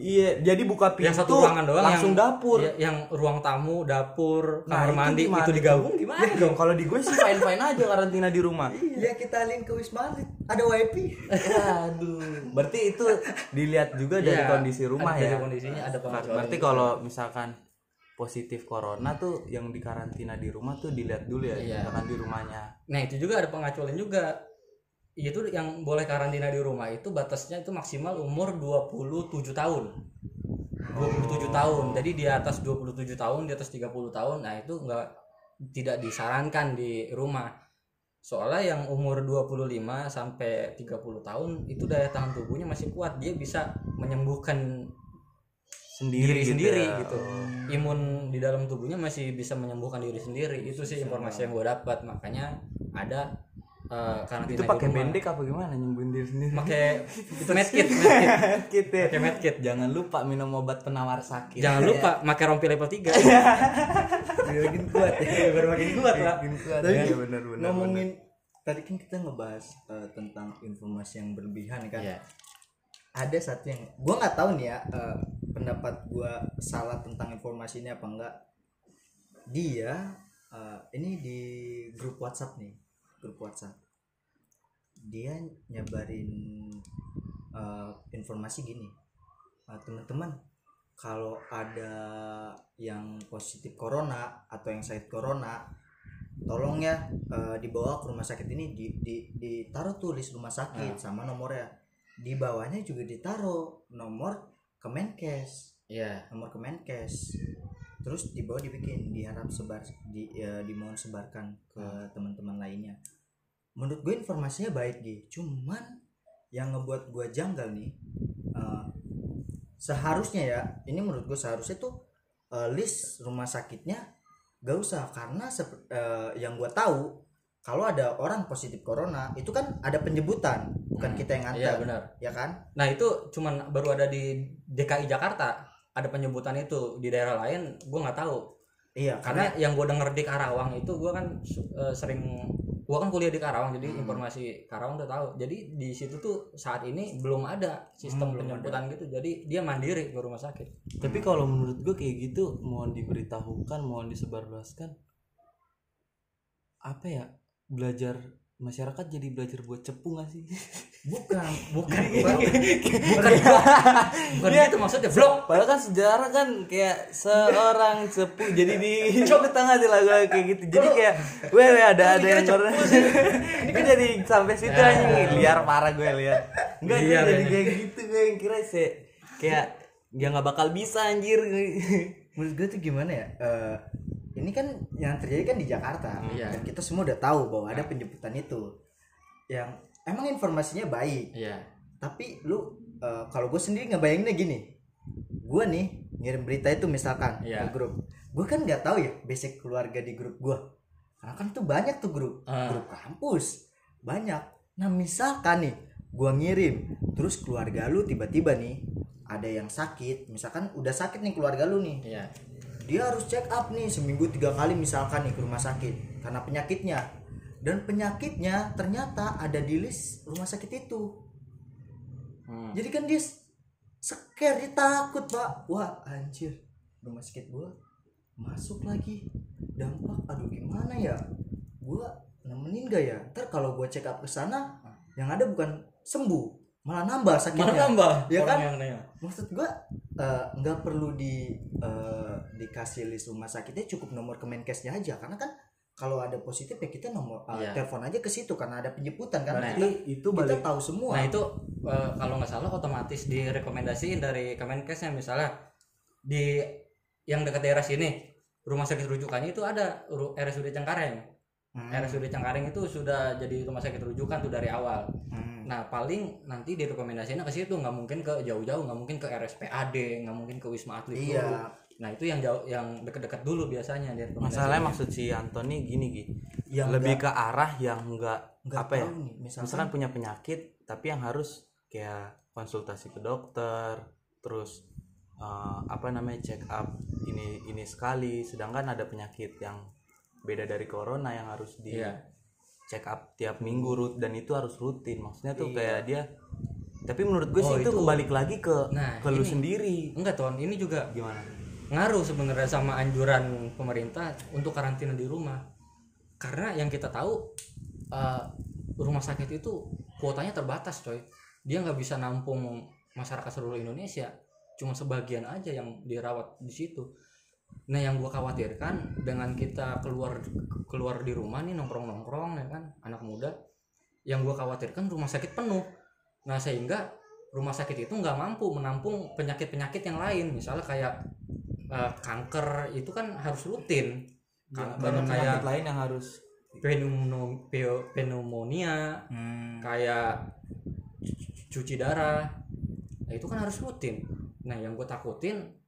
iya jadi buka pintu yang satu ruangan doang langsung yang, dapur. ya, yang ruang tamu dapur Nah, kamar itu mandi gimana itu tuh? digabung gimana Ya, dong? kalau di gue sih fine fine aja karantina di rumah. Iya, kita alin ke Wisma Atlet. Ada wifi. aduh. Berarti itu dilihat juga dari Iya, kondisi rumah ada- ya? dari kondisinya ada berarti kalau misalkan positif corona tuh yang dikarantina di rumah tuh dilihat dulu ya Iya. misalkan di rumahnya. Nah itu juga ada pengecualian juga Itu yang boleh karantina di rumah itu batasnya itu maksimal umur 27 tahun. 27 tahun. Jadi di atas 27 tahun, di atas 30 tahun Nah itu enggak tidak disarankan di rumah. Soalnya yang umur 25 sampai 30 tahun itu daya tahan tubuhnya masih kuat. Dia bisa menyembuhkan sendiri diri gitu sendiri ya. gitu. Imun di dalam tubuhnya masih bisa menyembuhkan diri sendiri. Itu sih informasi yang gue dapat. Makanya ada eh, karantina itu pakai bendek apa gimana nyembuhin diri sendiri pakai itu medkit medkit ya. pakai medkit jangan lupa minum obat penawar sakit jangan lupa pakai rompi level 3 Biar makin kuat ya. biar makin kuat lah Makin kuat. Tapi Iya, benar benar ngomongin tadi kan kita ngebahas eh, tentang informasi yang berlebihan kan. Iya. Ada satu yang gua nggak tahu nih ya eh, pendapat gua salah tentang informasi ini apa enggak. Dia eh, ini di grup WhatsApp nih, grup WhatsApp. Dia nyebarin eh, informasi gini. "Eh, teman-teman, kalau ada yang positif corona atau yang sakit corona tolong ya eh, dibawa ke rumah sakit ini di, di ditaruh tulis rumah sakit sama nomornya di bawahnya juga ditaruh nomor Kemenkes iya nomor Kemenkes terus di bawah dibikin diharap sebar di ya, dimohon sebarkan ke teman-teman lainnya. Menurut gue informasinya baik gitu cuman yang ngebuat gue janggal nih eh, seharusnya ya ini menurut gue seharusnya tuh eh, list rumah sakitnya gak usah. Karena sep- eh, yang gue tahu kalau ada orang positif corona itu kan ada penyebutan bukan Hmm, kita yang iya nganter benar. ya kan? Nah itu cuman baru ada di DKI Jakarta ada penyebutan itu di daerah lain gue nggak tahu. Iya karena yang gue denger di Karawang itu gue kan eh, sering gue kan kuliah di Karawang jadi Hmm. informasi Karawang udah tahu. Jadi di situ tuh saat ini belum ada sistem Hmm, penjemputan gitu. Jadi dia mandiri ke rumah sakit. Tapi kalau menurut gue kayak gitu mohon diberitahukan mohon disebarluaskan apa ya belajar masyarakat jadi belajar buat cepu gak sih? Bukan bukan. Bukan. Bukan, bukan. Gitu maksudnya vlog Padahal kan sejarah kan kayak seorang sepuh jadi di coba tengah di lagu kayak gitu. Jadi kayak gue ada ada yang orang gue jadi sampai situ aja liar parah gue liar. Enggak gue Liar jadi kayak gitu gue yang kira sih. Kayak dia nggak bakal bisa anjir. menurut gue tuh gimana ya? Eh, ini kan yang terjadi kan di Jakarta. Iya. dan kita semua udah tahu bahwa ada penjemputan itu. Yang emang informasinya baik. Iya. Tapi lu eh, kalau gue sendiri ngebayanginnya gini. Gue nih ngirim berita itu misalkan Iya. ke grup. Gue kan nggak tahu ya basic keluarga di grup gue karena kan tuh banyak tuh grup. Ah. grup kampus. Banyak. Nah misalkan nih gue ngirim terus keluarga lu tiba-tiba nih ada yang sakit. Misalkan udah sakit nih keluarga lu nih. Iya dia harus check up nih seminggu tiga kali misalkan nih ke rumah sakit karena penyakitnya. Dan penyakitnya ternyata ada di list rumah sakit itu. Hmm. jadi kan dia scare dia takut pak. Wah anjir. Rumah sakit gua masuk lagi. Dampak aduh gimana ya? Gua nemenin gak ya? Ntar kalau gua check up ke sana yang ada bukan sembuh malah nambah sakitnya Mana nambah Ya kan? yang nanya. maksud gua eh, nggak perlu di eh, dikasih list rumah sakitnya cukup nomor Kemenkesnya aja karena kan kalau ada positif ya kita nomor eh, Iya. telepon aja ke situ karena ada penjemputan kan Nah, kita, itu kita tahu semua Nah itu eh, kalau nggak salah otomatis direkomendasiin dari Kemenkesnya misalnya di yang dekat daerah sini rumah sakit rujukannya itu ada RSUD Cengkareng. Hmm, RSUD Cengkareng itu sudah jadi rumah sakit rujukan tuh dari awal. hmm. Nah paling nanti direkomendasinya ke situ nggak mungkin ke jauh-jauh nggak mungkin ke RSPAD nggak mungkin ke Wisma Atlet dulu. iya Nah itu yang jauh yang dekat-dekat dulu biasanya direkomendasinya. Masalahnya maksud si Antoni gini Gi. yang Lebih nggak- ke arah yang enggak nggak apa ya? nih misalkan, misalkan punya penyakit tapi yang harus kayak konsultasi ke dokter terus eh, apa namanya check up ini ini sekali sedangkan ada penyakit yang beda dari corona yang harus di Iya. check up tiap minggu rut dan itu harus rutin. Maksudnya tuh Iya. kayak dia tapi menurut gue Oh, sih itu itu- kebalik lagi ke Nah, ke lu ini. sendiri. Enggak ton. Ini juga gimana? ngaruh sebenarnya sama anjuran pemerintah untuk karantina di rumah. Karena yang kita tahu eh, rumah sakit itu kuotanya terbatas coy. Dia nggak bisa nampung masyarakat seluruh Indonesia. Cuma sebagian aja yang dirawat di situ nah yang gua khawatirkan dengan kita keluar keluar di rumah nih nongkrong nongkrong ya kan anak muda yang gua khawatirkan rumah sakit penuh. Nah sehingga rumah sakit itu nggak mampu menampung penyakit penyakit yang lain. Misalnya kayak eh, kanker itu kan harus rutin. Kanker banyak kayak penyakit lain yang harus pneumonia Hmm, kayak cu- cuci darah. Nah itu kan harus rutin. Nah yang gue takutin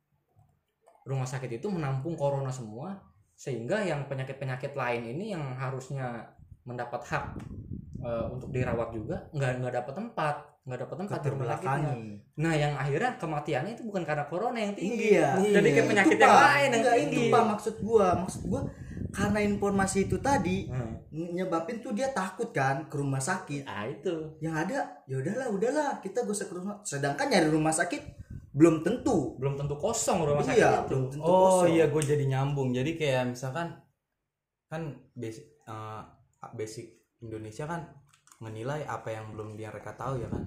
rumah sakit itu menampung corona semua sehingga yang penyakit-penyakit lain ini yang harusnya mendapat hak eh, untuk dirawat juga nggak nggak dapat tempat nggak dapat tempat di rumah sakitnya terbelakangi nah yang akhirnya kematiannya itu bukan karena corona yang tinggi Iya. jadi kayak Iya. penyakit Itu, yang Pak. lain yang tinggi itu pak maksud gua maksud gua karena informasi itu tadi Hmm. nyebabin tuh dia takut kan ke rumah sakit ah itu yang ada ya udahlah udahlah kita gak usah ke rumah sedangkan nyari rumah sakit belum tentu belum tentu kosong rumah sakit iya itu belum tentu Oh kosong. iya gue jadi nyambung. Jadi kayak misalkan kan basic eh, basic Indonesia kan menilai apa yang belum dia mereka tahu ya kan.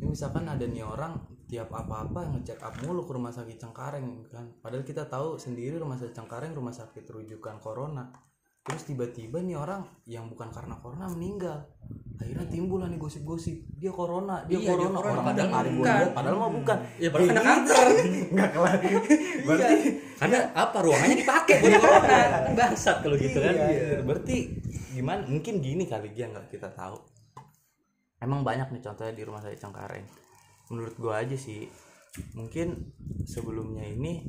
Ini misalkan ada nih orang tiap apa-apa ngecek up mulu ke rumah sakit Cengkareng kan. Padahal kita tahu sendiri rumah sakit Cengkareng rumah sakit rujukan corona. Terus tiba-tiba nih orang yang bukan karena corona meninggal. Akhirnya timbul lah nih gosip-gosip. Dia corona, dia Iya, dia corona. corona, Orang padahal hari bukan. lihat, padahal mah bukan. ya baru kena kanker Enggak kelar. Berarti karena apa ruangannya dipakai buat corona kan bangsat kalau gitu kan Iya, berarti gimana? Mungkin gini kali dia nggak kita tahu. Emang banyak nih contohnya di rumah sakit Cengkareng. Menurut gua aja sih mungkin sebelumnya ini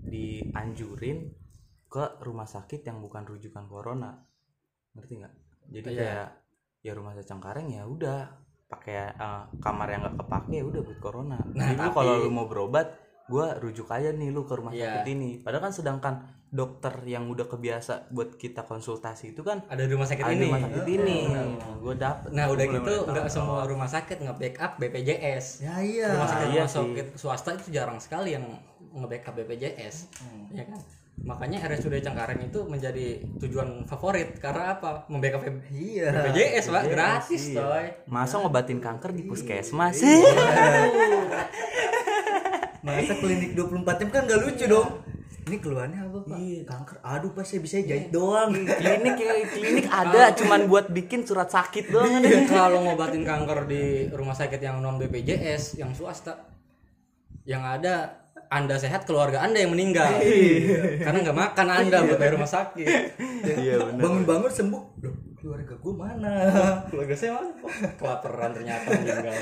dianjurin ke rumah sakit yang bukan rujukan corona. Ngerti nggak? Jadi Iya. kayak ya rumah sakit Cengkareng ya udah pakai eh, kamar yang nggak kepake ya udah buat corona. Nah, jadi tapi- kalau lu mau berobat gua rujuk aja nih lu ke rumah Iya. sakit ini. Padahal kan sedangkan dokter yang udah kebiasa buat kita konsultasi itu kan ada di rumah sakit ada ini. rumah sakit ini. Gue dapet. Nah udah gitu nggak semua rumah sakit nge-backup BPJS ya iya. Rumah sakit iya rumah sakit swasta itu jarang sekali yang nge-backup BPJS ya kan makanya RSUD Cengkareng itu menjadi tujuan favorit. Karena apa? Membackup iya. BPJS pak. Gratis iya. coy. Masa ngobatin kanker di puskesmas? Masa klinik 24 jam kan gak lucu dong. Ini keluarnya apa pak? Iya. kanker. Aduh pas saya bisa jahit doang. Klinik ya klinik ada cuman buat bikin surat sakit doang. Iya, kalau ngobatin kanker di rumah sakit yang non BPJS yang swasta yang ada anda sehat keluarga anda yang meninggal. Karena nggak makan anda buat bayar rumah sakit. Iya benar. Bangun-bangun sembuh. Loh keluarga gue mana? Keluarga saya mana? Kelaparan ternyata meninggal.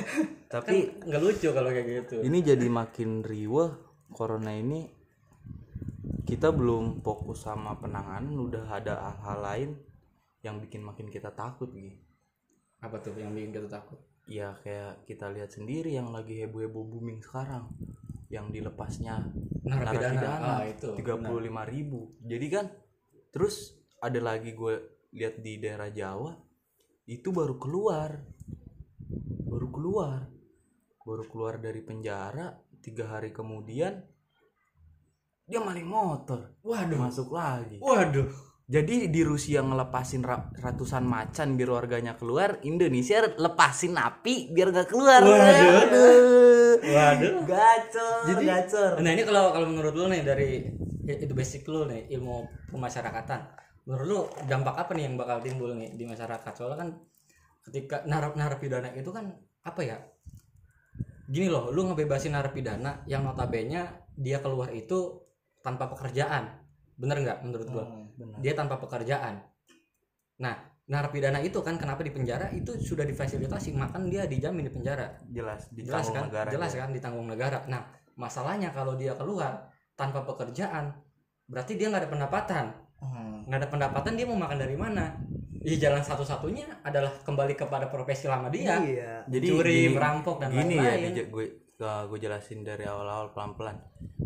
Tapi nggak lucu kalau kayak gitu. ini jadi makin riweh corona ini. Kita belum fokus sama penanganan udah ada hal-hal lain yang bikin makin kita takut gitu apa tuh yang bikin kita takut? Ya kayak kita lihat sendiri yang lagi heboh-heboh booming sekarang yang dilepasnya Narapidana. Ah, itu, tiga puluh lima ribu. Jadi kan terus ada lagi gue lihat di daerah Jawa itu baru keluar. Baru keluar. Baru keluar dari penjara tiga hari kemudian dia maling motor. Waduh. Masuk lagi. Waduh jadi di Rusia ngelepasin ra- ratusan macan biar warganya keluar, Indonesia lepasin napi biar gak keluar. Waduh. waduh Gacor, Jadi- gacor. Nah ini kalau kalau menurut lu nih dari ya, itu basic lu nih ilmu pemasyarakatan. Menurut lu dampak apa nih yang bakal timbul nih di masyarakat? Soalnya kan ketika narap narapidana itu kan apa ya? Gini loh, lu ngebebasin narapidana yang notabene dia keluar itu tanpa pekerjaan. Bener nggak menurut gua? Benar. Dia tanpa pekerjaan. Nah, narapidana itu kan kenapa di penjara itu sudah difasilitasi, makan dia dijamin di penjara Jelas, jelas kan negara. jelas ya. kan ditanggung negara nah masalahnya kalau dia keluar tanpa pekerjaan berarti dia nggak ada pendapatan Hmm. nggak ada pendapatan dia mau makan dari mana ya jalan satu-satunya adalah kembali kepada profesi lama dia iya Jadi curi gini- merampok dan ya lain-lain dij- gue gue jelasin dari awal-awal pelan-pelan.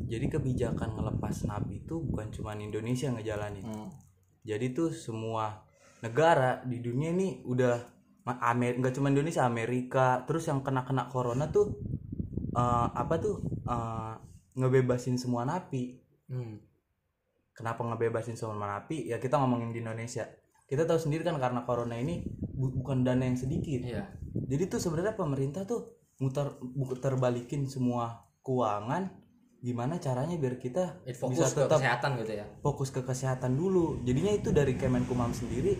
Jadi kebijakan ngelepas napi itu bukan cuma Indonesia yang ngejalanin. Hmm. Jadi tuh semua negara di dunia ini udah Amer nggak cuma Indonesia, Amerika, terus yang kena-kena corona tuh eh, apa tuh eh, ngebebasin semua napi. Hmm. Kenapa ngebebasin semua napi? Ya kita ngomongin di Indonesia. Kita tahu sendiri kan karena corona ini bu- bukan dana yang sedikit. iya Jadi tuh sebenarnya pemerintah tuh muter muter balikin semua keuangan gimana caranya biar kita It fokus bisa ke tetap kesehatan gitu ya fokus ke kesehatan dulu jadinya itu dari Kemenkumham sendiri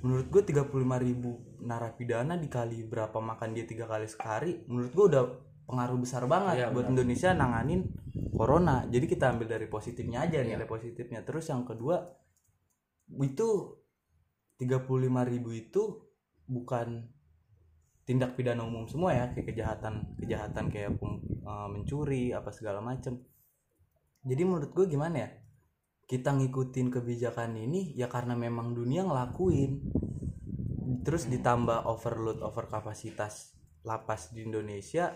menurut gue 35.000 ribu narapidana dikali berapa makan dia tiga kali sekali menurut gue udah pengaruh besar banget Iya, buat benar. Indonesia nanganin corona jadi kita ambil dari positifnya aja Iya. nilai positifnya terus yang kedua itu 35.000 ribu itu bukan tindak pidana umum semua ya kayak kejahatan kejahatan kayak pem- eh, mencuri apa segala macem. Jadi menurut gue gimana ya? Kita ngikutin kebijakan ini ya karena memang dunia ngelakuin. Terus ditambah overload over kapasitas lapas di Indonesia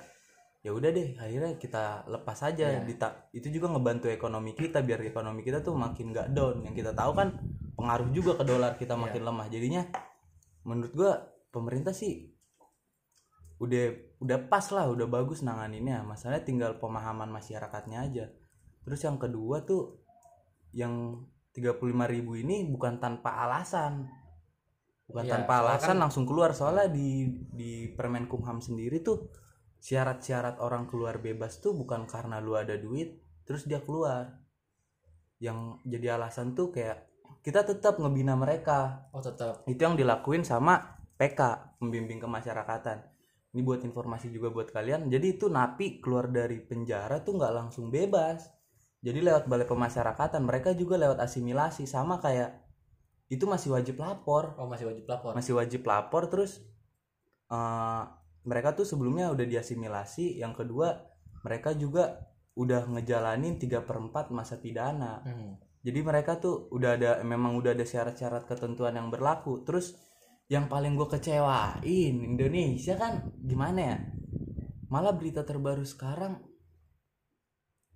ya udah deh akhirnya kita lepas aja. Dita- itu juga ngebantu ekonomi kita biar ekonomi kita tuh makin gak down. Yang kita tahu kan pengaruh juga ke dolar kita Iya. makin lemah. Jadinya menurut gua pemerintah sih udah udah pas lah udah bagus nanganinnya. Masalahnya tinggal pemahaman masyarakatnya aja. Terus yang kedua tuh yang 35.000 ribu ini bukan tanpa alasan. Bukan Iya, tanpa soalnya alasan kan- langsung keluar. Soalnya di di Permenkumham sendiri tuh syarat-syarat orang keluar bebas tuh bukan karena lu ada duit terus dia keluar. Yang jadi alasan tuh kayak kita tetap ngebina mereka. Oh tetap. Itu yang dilakuin sama PK pembimbing kemasyarakatan ini buat informasi juga buat kalian. Jadi itu napi keluar dari penjara tuh nggak langsung bebas. Jadi lewat balai pemasyarakatan mereka juga lewat asimilasi. Sama kayak itu masih wajib lapor. Oh masih wajib lapor. Masih wajib lapor terus eh, mereka tuh sebelumnya udah diasimilasi. Yang kedua mereka juga udah ngejalanin 3 per 4 masa pidana. Hmm. jadi mereka tuh udah ada memang udah ada syarat-syarat ketentuan yang berlaku. Terus yang paling gue kecewain Indonesia kan gimana ya malah berita terbaru sekarang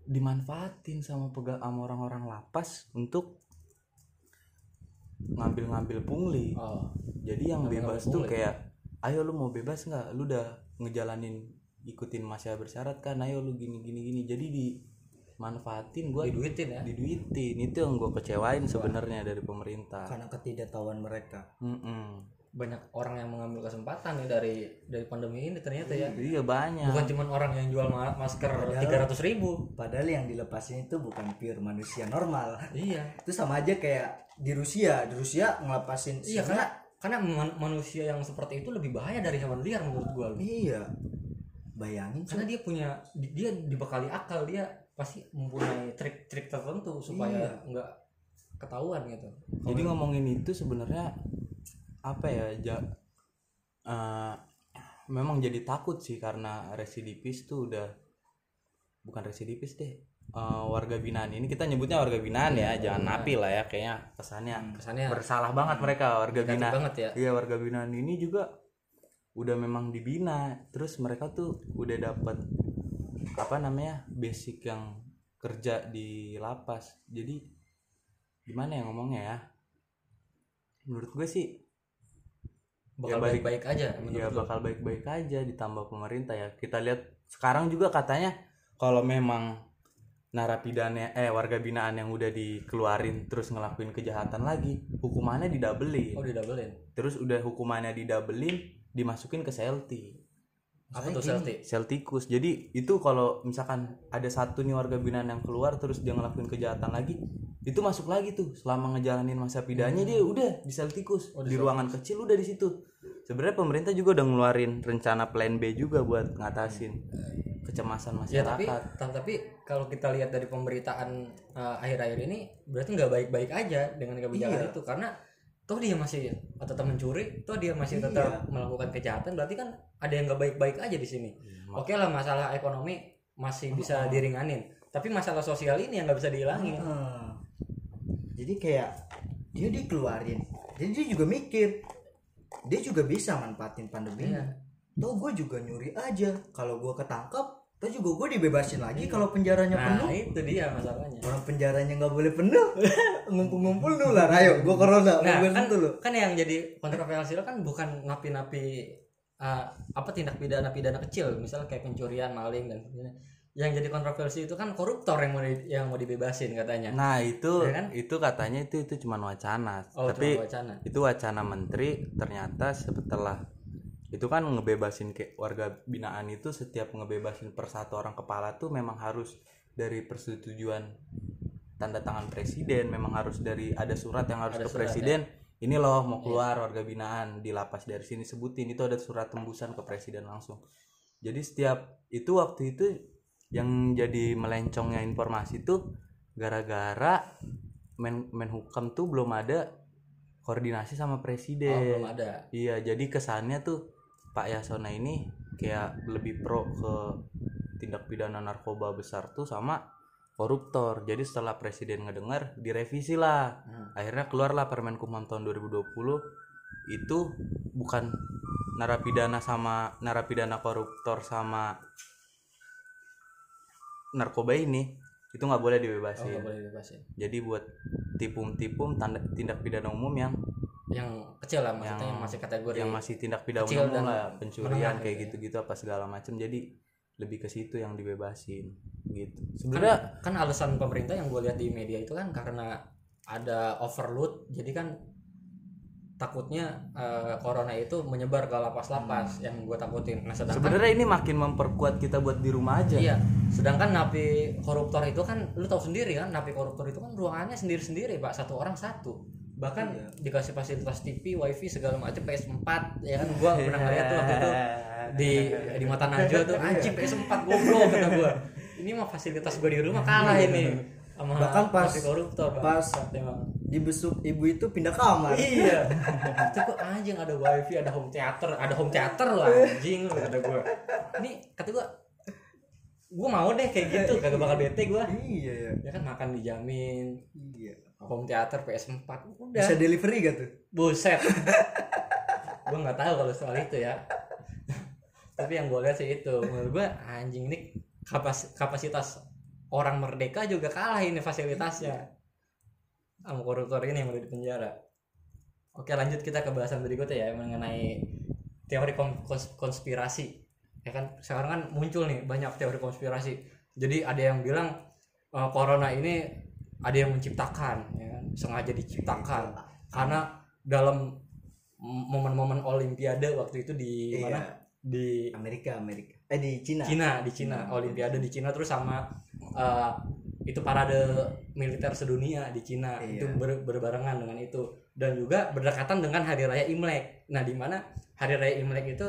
dimanfaatin sama pega sama orang-orang lapas untuk ngambil-ngambil pungli Oh. jadi yang Ngambil-ngambil bebas tuh pungli. kayak ayo lu mau bebas nggak lu udah ngejalanin ikutin masa bersyarat kan ayo lu gini gini gini jadi dimanfaatin gua Diduitin ya. diduitin itu yang gue kecewain sebenarnya dari pemerintah karena ketidaktahuan mereka Mm-mm. Banyak orang yang mengambil kesempatan ya dari dari pandemi ini ternyata ya. iya banyak Bukan cuma orang yang jual ma- masker tiga ratus ribu. padahal yang dilepasin itu bukan pure manusia normal Iya. itu sama aja kayak di Rusia di Rusia ngelepasin Iya karena karena man- manusia yang seperti itu lebih bahaya dari hewan liar menurut gua. Lu. iya bayangin Karena dia punya di- dia dibekali akal dia pasti mempunyai trik-trik tertentu supaya Iya. nggak ketahuan gitu. jadi ngomongin itu sebenarnya apa ya ja- eh, memang jadi takut sih karena residivis tuh udah bukan residivis deh Eh, warga binaan. Ini kita nyebutnya warga binaan ya jangan napi lah ya kayaknya kesannya. Kesannya bersalah banget mereka warga binaan. banget ya. Iya warga binaan ini juga udah memang dibina. Terus mereka tuh udah dapat apa namanya basic yang kerja di lapas. Jadi gimana ya ngomongnya ya? Menurut gue sih Bakal Ya, balik- baik-baik aja ya lu. bakal baik-baik aja ditambah pemerintah ya kita lihat sekarang juga katanya kalau memang narapidana eh warga binaan yang udah dikeluarin terus ngelakuin kejahatan lagi hukumannya didabelin Oh didabelin. terus udah hukumannya didabelin dimasukin ke selti Apa tuh selti? seltikus jadi itu kalau misalkan ada satu nih warga binaan yang keluar terus dia ngelakuin kejahatan lagi itu masuk lagi tuh. Selama ngejalanin masa pidananya dia udah di seltikus Oh, di di ruangan kecil udah di situ. Sebenarnya pemerintah juga udah ngeluarin rencana plan B juga buat ngatasin kecemasan Ya tapi masyarakat ta- tapi kalau kita lihat dari pemberitaan eh, akhir-akhir ini berarti nggak baik-baik aja dengan kebijakan Iya. itu. Karena toh dia masih tetap mencuri, toh dia masih Iya. tetap melakukan kejahatan berarti kan ada yang nggak baik-baik aja di sini. Oke lah masalah ekonomi masih bisa diringanin, tapi masalah sosial ini yang nggak bisa dihilangin. Heeh. jadi kayak dia dikeluarin jadi dia juga mikir dia juga bisa manfaatin pandemi Iya. toh gue juga nyuri aja kalau gue ketangkap toh juga gue dibebasin lagi kalau penjaranya Nah penuh itu dia masalahnya. orang penjaranya nggak boleh penuh ngumpul-ngumpul dulu lah ayo gue corona Nah gue kan, dulu kan yang jadi kontroversial kan bukan napi-napi uh, apa tindak pidana-pidana kecil misalnya kayak pencurian, maling dan sebagainya. Yang jadi kontroversi itu kan koruptor yang mau di- yang mau dibebasin katanya. nah itu Ya kan? itu katanya itu itu cuma wacana Oh, tapi cuma wacana. itu wacana menteri ternyata setelah itu kan ngebebasin kayak warga binaan itu setiap ngebebasin per satu orang kepala tuh memang harus dari persetujuan tanda tangan presiden memang harus dari ada surat yang harus Ada ke surat, presiden ini loh mau keluar warga binaan di lapas dari sini sebutin. Itu ada surat tembusan ke presiden langsung. Jadi setiap itu waktu itu yang jadi melencongnya informasi tuh gara-gara men menhukam tuh belum ada koordinasi sama Oh, presiden belum ada. Iya, jadi kesannya tuh Pak Yasona ini kayak lebih pro ke tindak pidana narkoba besar tuh sama koruptor. Jadi setelah presiden ngedengar direvisi lah. Hmm. Akhirnya keluarlah Permen Kumham tahun 2020 itu bukan narapidana sama narapidana koruptor sama narkoba ini itu nggak boleh Oh, dibebasin. nggak boleh dibebasin. Jadi buat tipum-tipum tindak pidana umum yang Yang kecil lah maksudnya Yang- yang masih kategori yang masih tindak pidana kecil umum dan lah pencurian kayak gitu ya. gitu-gitu apa segala macam jadi lebih ke situ yang dibebasin gitu. Kan, sebenarnya kan alasan pemerintah yang gue lihat di media itu kan karena ada overload jadi kan takutnya eh, corona itu menyebar ke lapas-lapas yang gue takutin. Nah sedangkan sebenarnya ini makin memperkuat kita buat di rumah aja. Iya, sedangkan napi koruptor itu kan lu tahu sendiri kan, napi koruptor itu kan ruangannya sendiri-sendiri, Pak, satu orang satu. Bahkan Iya. dikasih fasilitas TV, WiFi segala macam PS4 ya kan gua pernah ngeliat tuh waktu itu di di mata Najwa tuh anjing PS4 goblok kata gua. Ini mah fasilitas gua di rumah kalah ini sama Bahkan pas- koruptor, pas- dibesuk ibu itu pindah kamar Iya. itu kok anjing ada wifi, ada home theater, ada home theater lah anjing kata gua. Ini kata gua gue mau deh kayak gitu kagak bakal bete gue iya ya ya kan makan dijamin. Iya. Home theater PS4 udah. Bisa delivery gak tuh? Buset. Gue nggak tahu kalau soal itu ya. Tapi yang gue lihat sih itu menurut gue anjing ini kapas kapasitas orang merdeka juga kalah ini fasilitasnya. Sama koruptor ini yang udah di penjara. Oke lanjut kita ke bahasan berikutnya ya mengenai teori kons- konspirasi ya kan sekarang kan muncul nih banyak teori konspirasi. Jadi ada yang bilang eh, corona ini ada yang menciptakan ya kan? sengaja diciptakan. Karena dalam momen-momen olimpiade waktu itu di Iya. mana? Di Amerika Amerika. Eh di Cina. Cina di Cina. Olimpiade di Cina terus sama eh, itu parade militer sedunia di Cina. Iya. itu ber- berbarengan dengan itu. Dan juga berdekatan dengan hari raya Imlek. Nah di mana hari raya Imlek itu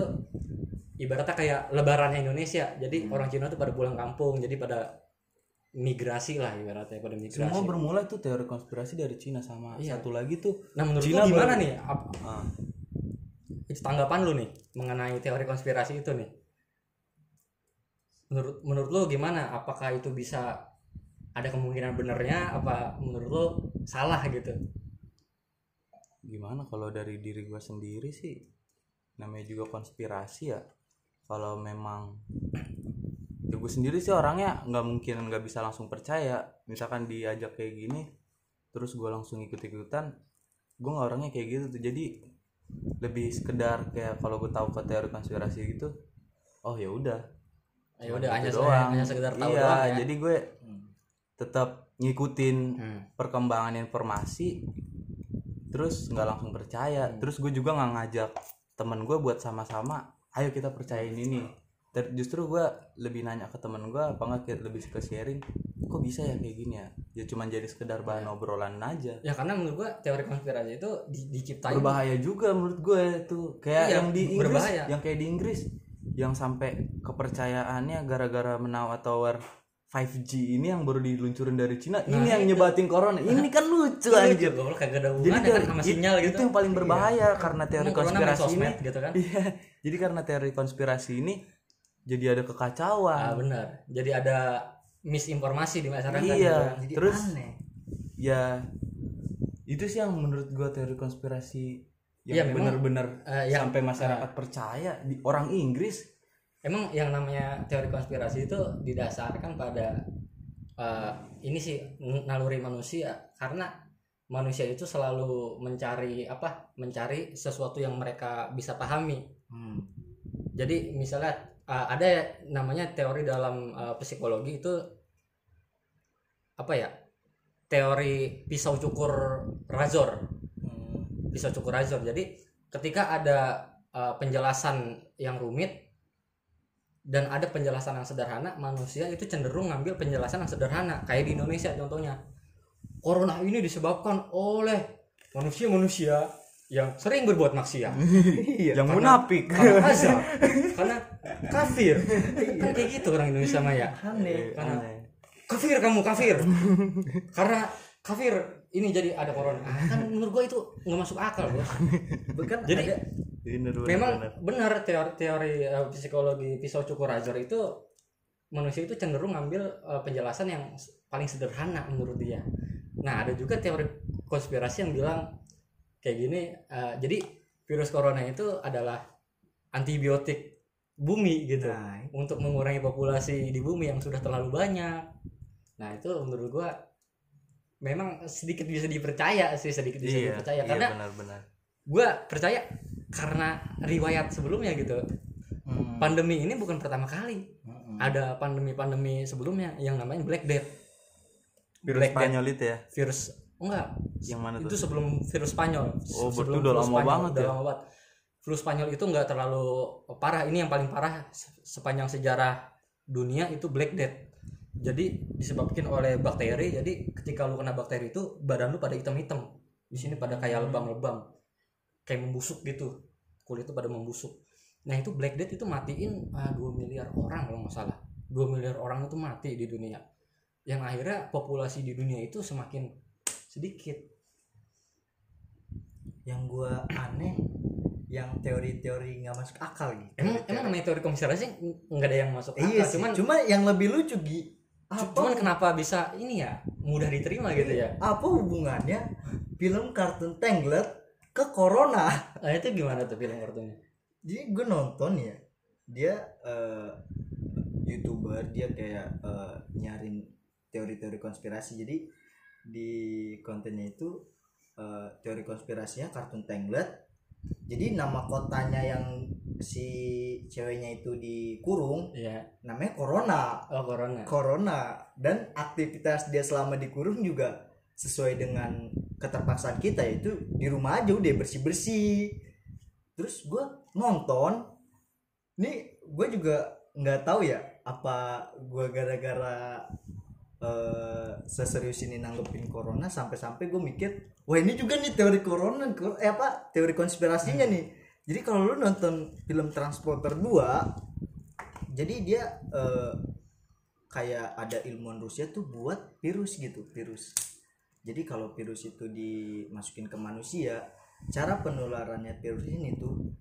ibaratnya kayak lebarannya Indonesia. Jadi Hmm. orang Cina tuh pada pulang kampung jadi pada migrasi lah ibaratnya pada migrasi. Semua bermula tuh teori konspirasi dari Cina sama Iya. satu lagi tuh nah menurut Cina lu gimana baru- nih? Ap- ah, itu tanggapan lu nih mengenai teori konspirasi itu nih. Menurut menurut lu gimana? Apakah itu bisa ada kemungkinan benernya? Apa menurut lu salah gitu? Gimana kalau dari diri gua sendiri sih namanya juga konspirasi ya. Kalau memang ya gue sendiri sih orangnya nggak mungkin nggak bisa langsung percaya. Misalkan diajak kayak gini terus gua langsung ikut ikutan gue nggak orangnya kayak gitu tuh. Jadi lebih sekedar kayak kalau gue tahu ke teori konspirasi gitu oh ya udah. Ya Cuman udah hanya gitu hanya sekedar tahu iya doang ya. jadi gue Hmm. tetap ngikutin Hmm. perkembangan informasi terus nggak langsung percaya. Hmm. terus gue juga nggak ngajak temen gue buat sama-sama ayo kita percayain ini Ter- justru gue lebih nanya ke temen gue apa nggak lebih ke sharing kok bisa ya kayak gini ya ya cuman jadi sekedar Iya. bahan obrolan aja ya karena menurut gua teori konspirasi itu di- diciptain berbahaya juga menurut gue tuh kayak Iya, yang di Inggris berbahaya. yang kayak di Inggris yang sampai kepercayaannya gara-gara menawa tower 5G ini yang baru diluncurin dari Cina ini yang nyebatin corona. Ini kan lucu anjir. Lucu, goblok, kagak ada jadi kan dari- sama sinyal gitu. itu yang paling berbahaya karena teori konspirasi ini. gitu kan. Iya. Jadi karena teori konspirasi ini jadi ada ah kekacauan benar. Jadi ada misinformasi di masyarakat Iya. gitu kan. jadi Terus- aneh. ya itu sih yang menurut gua teori konspirasi Iya, yang memang, benar-benar yang- sampai masyarakat percaya di orang Inggris emang yang namanya teori konspirasi itu didasarkan pada eh, ini sih naluri manusia karena manusia itu selalu mencari apa mencari sesuatu yang mereka bisa pahami Hmm. jadi misalnya eh, ada namanya teori dalam eh, psikologi itu apa ya teori pisau cukur razor Hmm. pisau cukur razor jadi ketika ada eh, penjelasan yang rumit dan ada penjelasan yang sederhana manusia itu cenderung ngambil penjelasan yang sederhana. Kayak di Indonesia contohnya. Corona ini disebabkan oleh manusia-manusia yang sering berbuat maksiat. Iya. Yang karena- munafik. karena azab. Karena kafir. Kan kayak gitu orang Indonesia Maya. Aneh. Karena Aneh. kafir kamu kafir. Karena kafir ini jadi ada corona. Ah, kan menurut gua itu nggak masuk akal bos. Bukan Jadi, ada Bener, bener, memang benar teori teori eh, psikologi pisau cukur razor itu manusia itu cenderung ngambil eh, penjelasan yang paling sederhana menurut dia. Nah ada juga teori konspirasi yang bilang kayak gini eh, jadi virus corona itu adalah antibiotik bumi gitu nah, untuk mengurangi populasi di bumi yang sudah terlalu banyak. Nah itu menurut gua memang sedikit bisa dipercaya sih sedikit bisa iya, dipercaya iya, karena benar-benar gua percaya karena riwayat sebelumnya gitu. Hmm. pandemi ini bukan pertama kali. Hmm. ada pandemi-pandemi sebelumnya yang namanya Black Death. Virus Black Death. Spanyol itu ya? Virus enggak. Yang mana itu tuh sebelum virus Spanyol. Oh, sebelum berarti udah lama Spanyol, banget udah ya? lama banget. Flu Spanyol itu enggak terlalu parah. Ini yang paling parah se- sepanjang sejarah dunia itu Black Death. Jadi disebabkan oleh bakteri. Jadi ketika lu kena bakteri itu badan lu pada hitam-hitam. Di sini pada kayak lebam-lebam kayak membusuk gitu. Kulit itu pada membusuk. Nah itu Black Death itu matiin ah, 2 miliar orang kalau nggak salah. 2 miliar orang itu mati di dunia. Yang akhirnya populasi di dunia itu semakin sedikit. Yang gua aneh yang teori-teori nggak masuk akal gitu. Emang emang namanya teori konspirasi nggak ada yang masuk akal iya sih cuman cuma yang lebih lucu Gi apa cuman kenapa bisa ini ya mudah diterima gitu ya? Apa hubungannya film kartun Tangled ke corona. Nah, itu gimana tuh film kartunnya jadi gue nonton ya dia eh, youtuber dia kayak eh, nyarin teori-teori konspirasi. Jadi di kontennya itu eh, teori konspirasinya kartun Tangled jadi nama kotanya yang si ceweknya itu dikurung iya. namanya Corona. Oh corona. Corona. Dan aktivitas dia selama dikurung juga sesuai dengan keterpaksaan kita yaitu di rumah aja udah bersih bersih terus gue nonton. Nih gue juga nggak tahu ya apa gue gara-gara eh seserius ini nanggepin corona sampai-sampai gue mikir wah ini juga nih teori corona eh apa teori konspirasinya nih. Jadi kalau lu nonton film Transporter 2 jadi dia eh, kayak ada ilmuwan Rusia tuh buat virus gitu virus jadi kalau virus itu dimasukin ke manusia cara penularannya virus ini tuh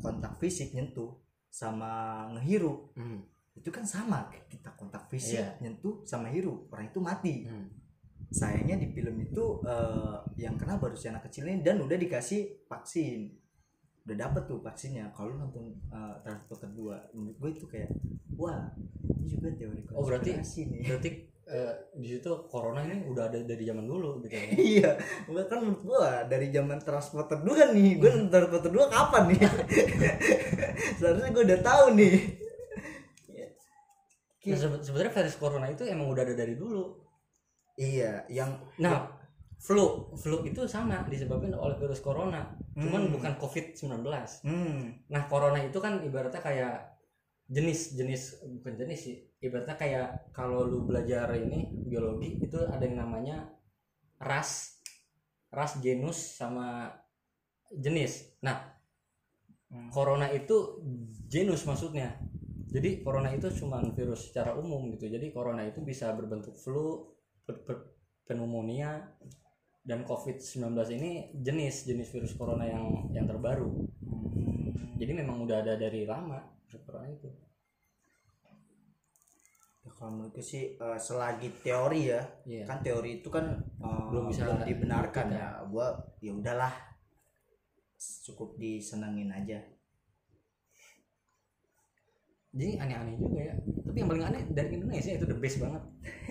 kontak fisik nyentuh sama ngehirup. Hmm, itu kan sama kayak kita kontak fisik Iya. nyentuh sama hirup orang itu mati. Hmm. sayangnya di film itu eh, yang kena baru si anak kecil ini dan udah dikasih vaksin. Udah dapet tuh vaksinnya. Kalau nonton uh, transporter 2 menurut gue itu kayak wah ini juga teori konspirasi Oh, berarti- nih. berarti eh, di situ corona ini udah ada dari zaman dulu gitu ya iya bahkan menurut gua dari zaman transporter 2 nih gua nonton transporter 2 kapan nih seharusnya gua udah tahu nih Nah, sebe- sebenarnya virus corona itu emang udah ada dari dulu. iya yang Nah, flu, flu itu sama disebabkan oleh virus corona, cuman Hmm. bukan COVID-19. hmm Nah, corona itu kan ibaratnya kayak jenis-jenis bukan jenis sih. Ibaratnya kayak kalau lu belajar ini biologi itu ada yang namanya ras, ras genus sama jenis. Nah, Hmm. corona itu genus maksudnya. Jadi corona itu cuma virus secara umum gitu. Jadi corona itu bisa berbentuk flu, pneumonia dan COVID-19 ini jenis jenis virus corona yang yang terbaru. Jadi memang udah ada dari lama corona itu. Ya, kalau menurutku sih eh, selagi teori ya Iya. kan teori itu kan eh, Belum bisa dibenarkan dibuktikan. ya gua ya udahlah cukup disenengin aja Jadi aneh-aneh juga ya. Tapi yang paling aneh dari Indonesia itu the best banget.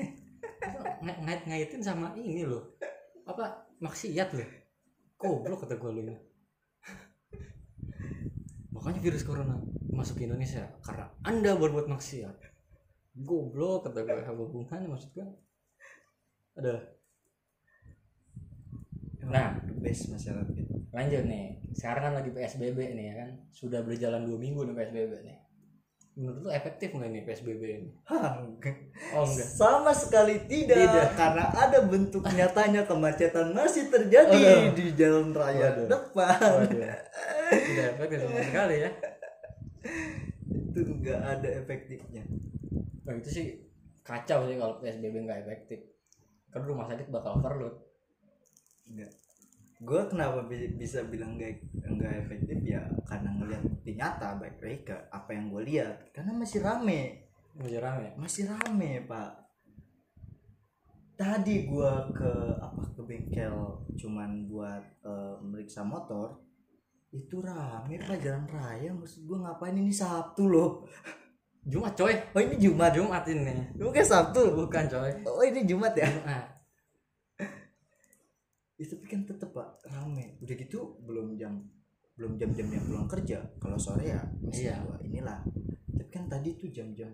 Itu ng- ngait-ngaitin sama ini loh. Apa maksiat loh. Goblok kata gue lu. Makanya virus corona masuk ke Indonesia karena Anda berbuat maksiat. Goblok kata gue hubungannya maksud gue. Ada. Nah. the best masyarakat gitu Lanjut nih. Sekarang kan lagi PSBB nih ya kan. Sudah berjalan dua minggu nih PSBB nih. Menurut lu efektif nggak nih PSBB ini? Hah, enggak. Oh enggak. sama sekali tidak, Tidak. karena ada bentuk nyatanya kemacetan masih terjadi Aduh. di jalan raya Waduh. depan Waduh. Tidak efektif sama sekali ya. itu enggak ada efektifnya Nah itu sih kacau sih kalau PSBB nggak efektif. Kan rumah sakit bakal overload. enggak gue kenapa bi- bisa bilang enggak enggak efektif ya karena ngelihat bukti nyata baik mereka apa yang gue lihat karena masih rame Masih rame. masih rame pak tadi gua ke apa ke bengkel cuman buat eh, meriksa motor itu rame pak jalan raya maksud gua ngapain ini sabtu loh Jumat coy. oh ini jumat Jumat ini. kayak sabtu Bukan coy. oh ini jumat ya Jumat. ya, tapi kan tetep pak rame udah gitu belum jam belum jam-jamnya pulang kerja kalau sore ya Iya. gua inilah tapi kan tadi tuh jam-jam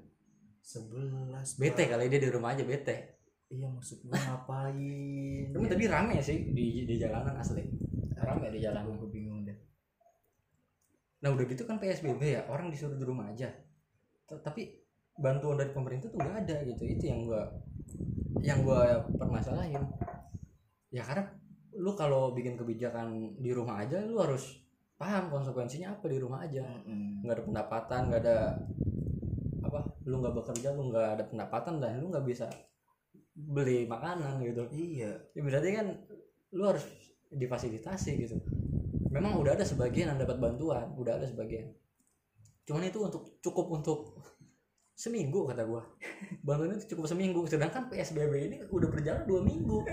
11 Bete kali dia di rumah aja bete. iya maksud gua ngapain Tapi tadi rame sih di di jalanan asli. Rame di jalanan. gue bingung Nah udah gitu kan PSBB ya orang disuruh di rumah aja. T- Tapi bantuan dari pemerintah tuh nggak ada gitu. Itu yang gua yang gua permasalahin. Ya karena lu kalau bikin kebijakan di rumah aja lu harus paham konsekuensinya apa di rumah aja. Nggak ada pendapatan, nggak ada apa? Lu nggak bekerja, lu nggak ada pendapatan dan lu nggak bisa beli makanan gitu. iya Ya berarti kan lu harus difasilitasi gitu. Memang udah ada sebagian yang dapat bantuan udah ada sebagian. Cuman itu untuk cukup untuk seminggu kata gua. Bantuan itu cukup seminggu. Sedangkan psbb ini udah berjalan dua minggu.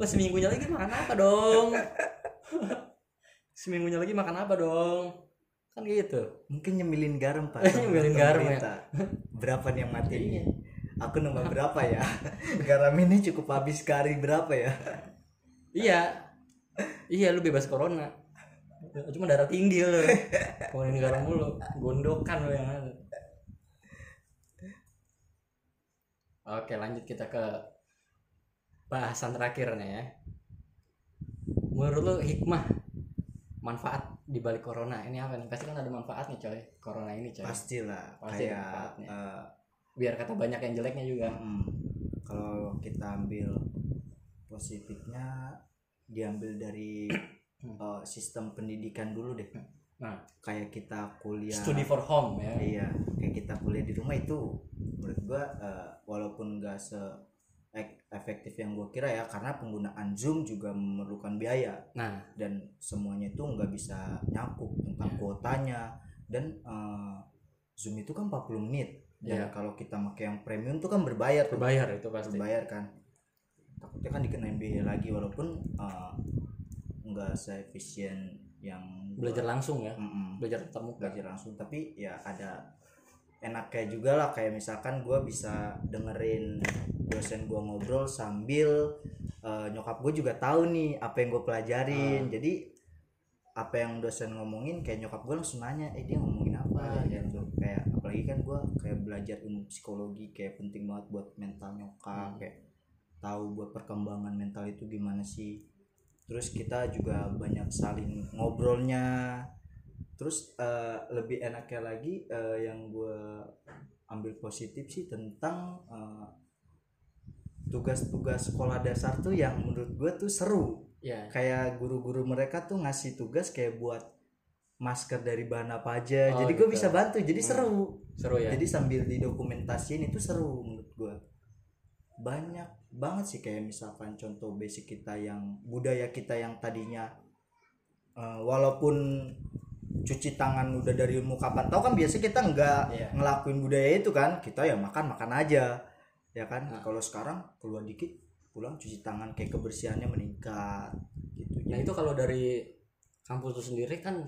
Lah seminggunya lagi makan apa dong? Seminggunya lagi makan apa dong? Kan gitu. Mungkin nyemilin garam pak. Nyemilin garam, ya. Berapa nih yang mati ini? Aku nambah berapa ya? Garam ini cukup habis kari berapa ya? Iya. Iya lu bebas corona cuma darah tinggi lu ngomongin garam mulu gondokan lu yang ada. Oke lanjut kita ke bahasan terakhir nih ya. Menurut lu hikmah manfaat di balik corona ini apa nih? Pasti kan ada manfaatnya coy. Corona ini coy. Pastilah Pasti ada kayak manfaatnya. eh, biar kata banyak yang jeleknya juga. mm, kalau kita ambil positifnya diambil dari eh, sistem pendidikan dulu deh. Nah. Kayak kita kuliah. Study for home ya. Iya kayak kita kuliah di rumah itu menurut gua eh, walaupun gak se ek- efektif yang gua kira ya karena penggunaan zoom juga memerlukan biaya. Nah. Dan semuanya itu nggak bisa nyakup tentang Iya. kuotanya. Dan eh, zoom itu kan 40 menit. Dan Iya. kalau kita pakai yang premium tuh kan berbayar tuh. Berbayar itu pasti. Berbayar kan. Takutnya kan dikenain biaya lagi walaupun eh, nggak seefisien yang belajar langsung ya? Mm-mm. Belajar tetap muka? Belajar langsung. Tapi ya ada enaknya juga lah kayak misalkan gue bisa dengerin dosen gue ngobrol sambil eh, nyokap gue juga tahu nih apa yang gue pelajarin. Jadi apa yang dosen ngomongin kayak nyokap gue langsung nanya eh dia ngomongin apa? Iya. gitu. Kayak apalagi kan gue kayak belajar ilmu psikologi kayak penting banget buat mental nyokap Hmm. kayak tahu buat perkembangan mental itu gimana sih terus kita juga banyak saling ngobrolnya. Terus eh, lebih enaknya lagi eh, yang gue ambil positif sih tentang eh, tugas-tugas sekolah dasar tuh yang menurut gue tuh seru. Ya. Kayak guru-guru mereka tuh ngasih tugas kayak buat masker dari bahan apa aja. Oh, jadi gue gitu. bisa bantu jadi Hmm. seru. Seru ya? Jadi sambil didokumentasiin itu seru menurut gue banyak banget sih kayak misalkan contoh basic kita yang budaya kita yang tadinya eh, walaupun cuci tangan udah dari ilmu kapan tahu kan biasa kita nggak Iya. ngelakuin budaya itu kan kita ya makan makan aja ya kan Nah. kalau sekarang keluar dikit pulang cuci tangan kayak kebersihannya meningkat gitu Nah itu kalau dari kampus itu sendiri kan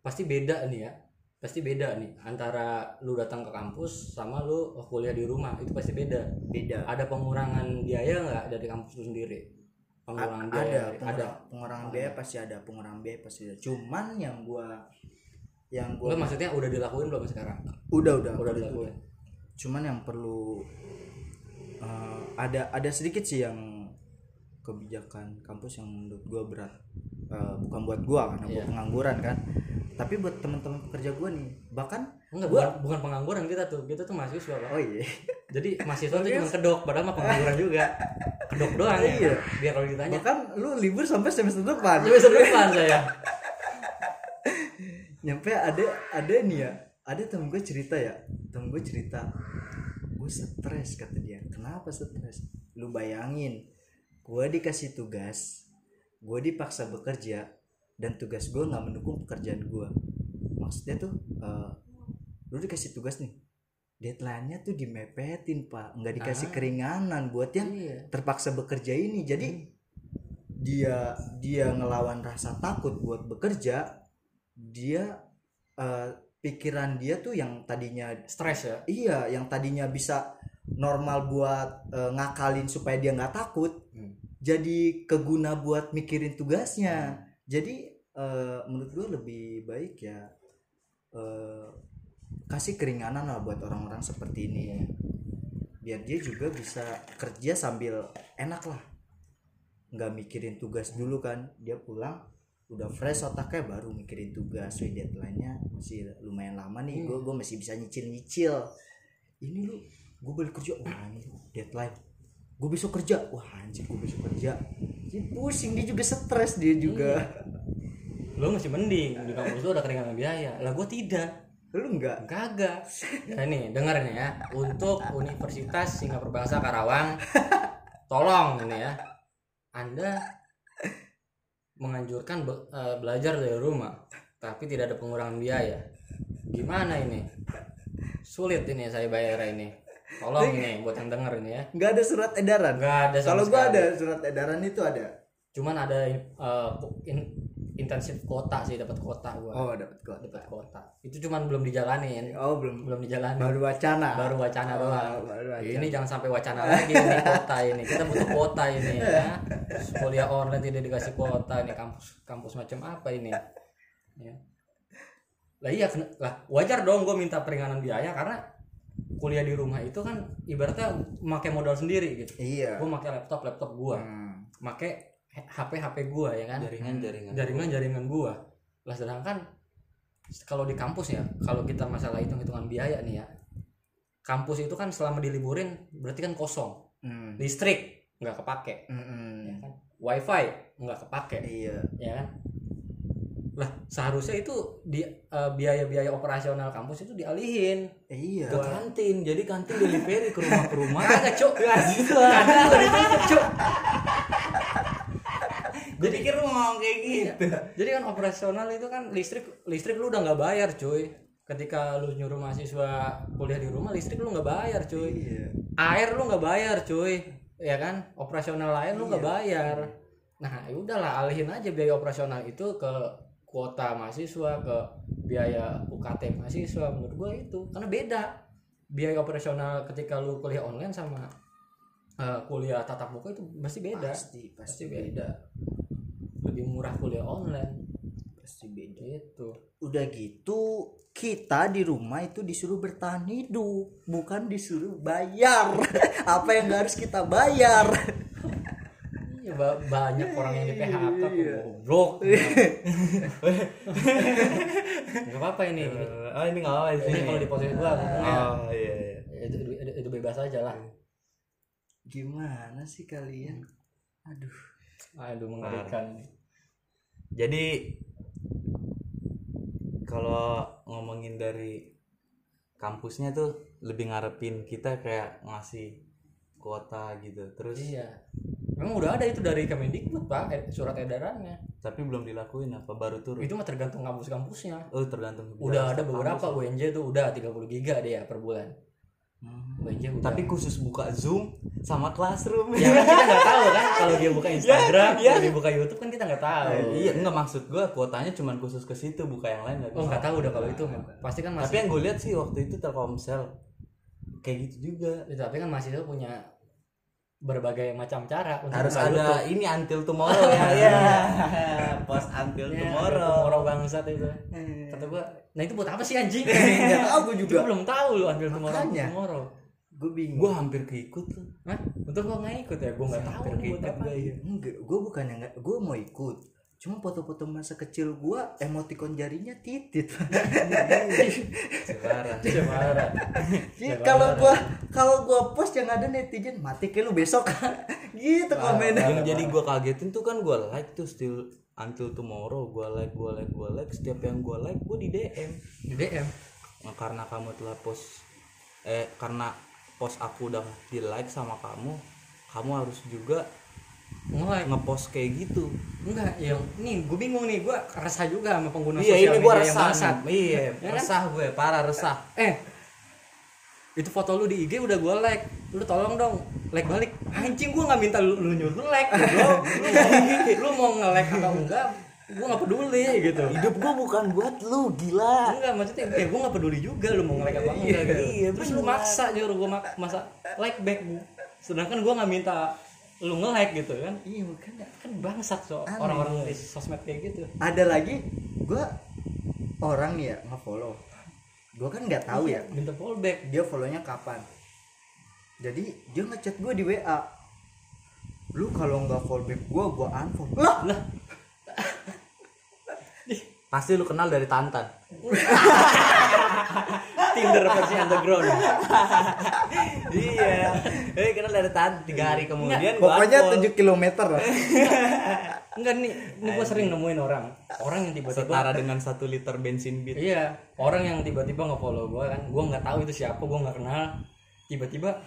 pasti beda nih ya pasti beda nih antara lu datang ke kampus sama lu kuliah di rumah itu pasti beda. Beda. Ada pengurangan biaya nggak dari kampus itu sendiri? Pengurangan A- biaya ada pengurang, pengurangan biaya pasti ada pengurangan biaya pasti ada. Cuman yang gua yang gua Enggak, maksudnya udah dilakuin belum sekarang? Udah udah udah. dilakuin. Cuman yang perlu eh, ada ada sedikit sih yang kebijakan kampus yang menurut gua berat. Eh, bukan buat gua karena gua Iya. pengangguran kan. Tapi buat teman-teman pekerja gua nih bahkan enggak Gua- bukan, bukan pengangguran kita tuh. Kita tuh mahasiswa pak. Oh iya. Jadi mahasiswa tuh cuma kedok padahal mah pengangguran juga. Kedok doang ya Iya. biar kalau ditanya. Bahkan lu libur sampai semester depan. Semester depan saya. Nyampe ada ada nih ya. Ada temen gue cerita ya. Temen gue cerita gue stres kata dia. Kenapa stres? Lu bayangin gue dikasih tugas gue dipaksa bekerja dan tugas gue nggak mendukung pekerjaan gue maksudnya tuh eh, lu dikasih tugas nih deadline-nya tuh dimepetin pak. Nggak dikasih Ah. keringanan buat yang iya. terpaksa bekerja ini. Jadi dia dia ngelawan rasa takut buat bekerja dia eh, pikiran dia tuh yang tadinya stres ya? Iya yang tadinya bisa normal buat eh, ngakalin supaya dia nggak takut Hmm. jadi keguna buat mikirin tugasnya. Jadi eh, menurut gue lebih baik ya eh, kasih keringanan lah buat orang-orang seperti ini biar dia juga bisa kerja sambil enak lah. Nggak mikirin tugas dulu kan dia pulang udah fresh otaknya baru mikirin tugas. Wih deadline-nya masih lumayan lama nih. Gue gue masih bisa nyicil nyicil ini lu gue balik kerja. Wah ini deadline. Gue besok kerja. Wah anjir gue besok kerja. Jadi pusing. Dia juga stres dia juga. Lo masih mending. Di kampus lo ada keringanan biaya. Lah gue tidak. Lu enggak kagak. Nah nih denger nih ya. Untuk Universitas Singapura Bahasa Karawang tolong ini ya. Anda menganjurkan be- eh, belajar dari rumah tapi tidak ada pengurangan biaya. Gimana ini? Sulit ini saya bayar ini tolong ini buat yang denger ini ya. Nggak ada surat edaran? Nggak ada kalau gua ada surat edaran itu ada. Cuman ada eh, in- intensif kota sih dapat kota gua. Oh dapat kok dapat kota itu cuman belum dijalanin. Oh belum. Belum dijalanin. Baru wacana. Baru wacana Oh, doang. baru wacana. ini jangan sampai wacana lagi ini kota ini. Kita butuh kota ini ya. Kuliah online tidak dikasih kota ini. Kampus kampus macam apa ini? Ya. Lah iya lah wajar dong gue minta peringanan biaya karena kuliah di rumah itu kan ibaratnya memakai modal sendiri gitu. Iya. Gue pakai laptop laptop gue Hmm. pakai HP HP gue ya kan? Jaringan jaringan jaringan jaringan gua. Lah sedangkan kalau di kampus ya kalau kita masalah hitung hitungan biaya nih ya kampus itu kan selama diliburin berarti kan kosong. Hmm. listrik nggak kepake. Mm-mm. ya kan? Wifi nggak kepake. Iya. Ya kan lah seharusnya itu di eh, biaya-biaya operasional kampus itu dialihin. Iya. Ke kantin. Jadi kantin delivery ke rumah ke rumah. Kagak cuk. Gitu kantin nggak ditutup cuk. Gue pikir lu ngomong kayak gitu. Jadi kan operasional itu kan listrik listrik lu udah nggak bayar cuy. Ketika lu nyuruh mahasiswa kuliah di rumah listrik lu nggak bayar cuy. Iya. Air lu nggak bayar cuy. Ya kan? Operasional lain lu nggak bayar. Nah ya udahlah alihin aja biaya operasional itu ke kuota mahasiswa ke biaya UKT mahasiswa menurut gua itu. Karena beda biaya operasional ketika lu kuliah online sama eh, kuliah tatap muka itu pasti beda. Pasti pasti pasti beda. lebih murah kuliah online. Pasti beda. Gitu. Udah gitu kita di rumah itu disuruh bertahan hidup bukan disuruh bayar. Apa yang harus kita bayar Iya, ba- banyak orang yang di PHK tuh goblok. Gak apa-apa ini. ini. oh ini nggak apa Ini kalau di posisi gua oh iya iya itu, itu, itu, itu bebas aja lah. gimana sih kalian aduh Aduh mengerikan. jadi kalau ngomongin dari kampusnya tuh lebih ngarepin kita kayak ngasih kuota gitu terus Iya. Memang udah ada itu dari Kemendikbud pak eh, surat edarannya. tapi belum dilakuin apa baru turun Itu mah tergantung kampus-kampusnya. oh tergantung Udah ada kampus. beberapa UNJ tuh udah 30 giga dia per bulan. Hmm. UNJ udah. tapi khusus buka zoom sama classroom ya kan kita nggak tahu kan kalau dia buka Instagram, ya. kalau dia buka YouTube kan kita nggak tahu. iya enggak maksud gua kuotanya cuma khusus ke situ buka yang lain nggak Oh nggak tahu udah kalau itu. Pasti kan tapi masih yang gue lihat sih waktu itu Telkomsel kayak gitu juga Ya, tapi kan mahasiswa punya berbagai macam cara untuk harus ada YouTube. ini until tomorrow ya. Ya post until Ya, tomorrow. tomorrow bangsat itu. Kata gua nah itu buat apa sih anjing? Nggak tahu gue juga. Juga belum tahu lu ambil tomorrow Makanya. tomorrow. gue bingung. Gue hampir keikut tuh Hah? untung gua nggak ikut ya gua nggak tahu Hampir keikut gua, iya. enggak gue bukannya nggak gue mau ikut cuma foto-foto masa kecil gue emoticon jarinya titit. Sekarang Iya, kalau gua kalau gua post yang ada netizen mati ke lu besok. Gitu komennya. yang jadi gue kagetin tuh kan gue like tuh still until tomorrow. Gue like gue like gue like. Setiap yang gue like gue di DM di DM Nah, karena kamu telah post eh karena post aku udah di like sama kamu kamu harus juga mulai ngepost kayak gitu. Enggak yang nih gue bingung nih gue resah juga sama pengguna iya sosial ini gue media yang resah bangsat nih. iya Ya kan? resah gue parah resah. Eh itu foto lu di IG udah gue like. Lu tolong dong like balik. Anjing gue nggak minta lu, lu nyuruh like bro lu mau lu mau nge-like atau enggak gue nggak peduli gitu. Hidup gue bukan buat lu gila. Enggak maksudnya ya gue nggak peduli juga lu mau nge-like apa enggak gitu. iya, terus lu maksa nyuruh gue mak masa like back sedangkan gue nggak minta lu nge-like gitu kan? Iya makanya. Kan bangsat so orang-orang di sosmed kayak gitu. Ada lagi gua orang nih ya nge-follow. Gua kan nggak tahu ya. Minta fallback. Dia follownya kapan. Jadi dia ngechat gue di WA lu kalau nggak follow back gua gua unfollow. Lah! Lah pasti lu kenal dari Tantan. Tinder versi underground? Iya. Eh kenal dari Tantan tiga hari kemudian gua pokoknya. 7 km lah. Enggak nih ini gue sering nemuin orang. Orang yang tiba-tiba setara dengan satu liter bensin bit iya orang yang tiba-tiba nge-follow gue kan. Gue nggak tahu itu siapa gue nggak kenal. Tiba-tiba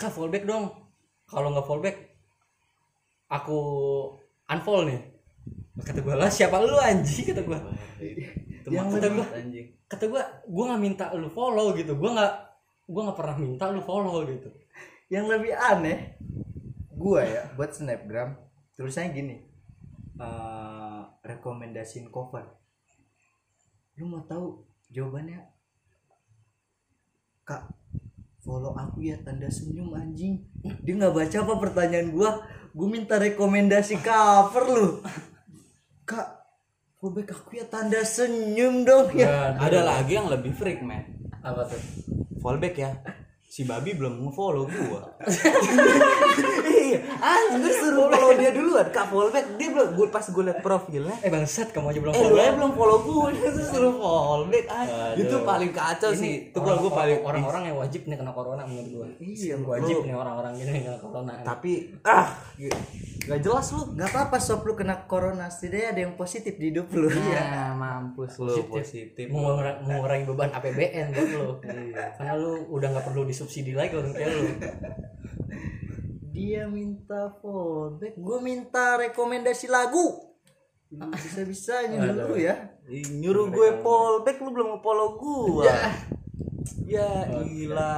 kak fallback dong. Kalau nggak fallback aku unfollow nih kata gue lah siapa lu anjing? Kata gue Yang banget, anjing. kata gue gue nggak minta lu follow gitu. Gue nggak gue nggak pernah minta lu follow gitu. Yang lebih aneh gua ya buat snapgram tulisannya gini. Eh rekomendasiin cover. Lu mau tahu jawabannya? Kak follow aku ya tanda senyum anjing. Dia nggak baca apa pertanyaan gua. Gua minta rekomendasi cover lu kak follow back aku ya tanda senyum dong ya. Ada lagi yang lebih freak man. Apa tuh? Fallback ya. Si babi belum nge-follow gua. Iya anjing gua suruh follow dia duluan. Kak fallback dia belum gua pas gua liat profilnya. Eh bangsat kamu aja belum eh follow. lu aja belum follow gua dia tuh suruh fallback ah. Aduh. itu paling kacau sih. itu orang, gua gua paling orang-orang yang wajib nih kena corona menurut gue Iya, wajib nih orang-orang gini kena corona. Tapi ah gak jelas lu. Nggak apa-apa sob lu kena corona. Setidaknya ada yang positif di hidup lu. Iya, mampus lu positif. Mengura- mengurangi beban APBN buat lo karena lu udah nggak perlu disubsidi lagi orang kayak lu. Dia minta fallback gue minta rekomendasi lagu. Bisa bisanya dulu ya. Ih, Nyuruh gue fallback lu belum nge-follow gua. Ya gila.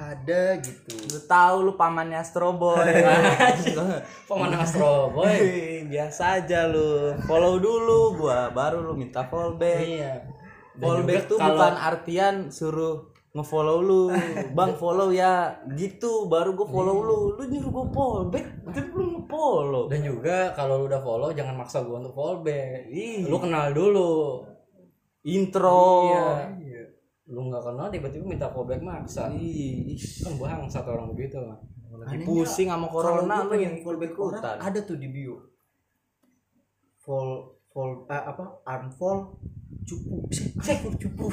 Ada gitu Lu tahu lu pamannya Astro Boy. paman Astro boy Wih, Biasa aja lu. Follow dulu gua, baru lu minta fallback. iya Dan Fallback juga tuh kalau- bukan artian suruh nge-follow lu. Bang follow ya. Gitu baru gua follow lu. Lu nyuruh gua fallback, tapi belum nge-follow. dan juga kalau lu udah follow jangan maksa gua untuk fallback Ih. lu kenal dulu Intro. iya lu nggak kenal tiba-tiba minta fallback maksa. Ih, ih. kan bang satu orang begitu Lagi pusing sama corona lu yang fallback orang ikutan. ada tuh di bio. Fall fall eh, apa unfollow cupu. Cupu. Cupu cupu.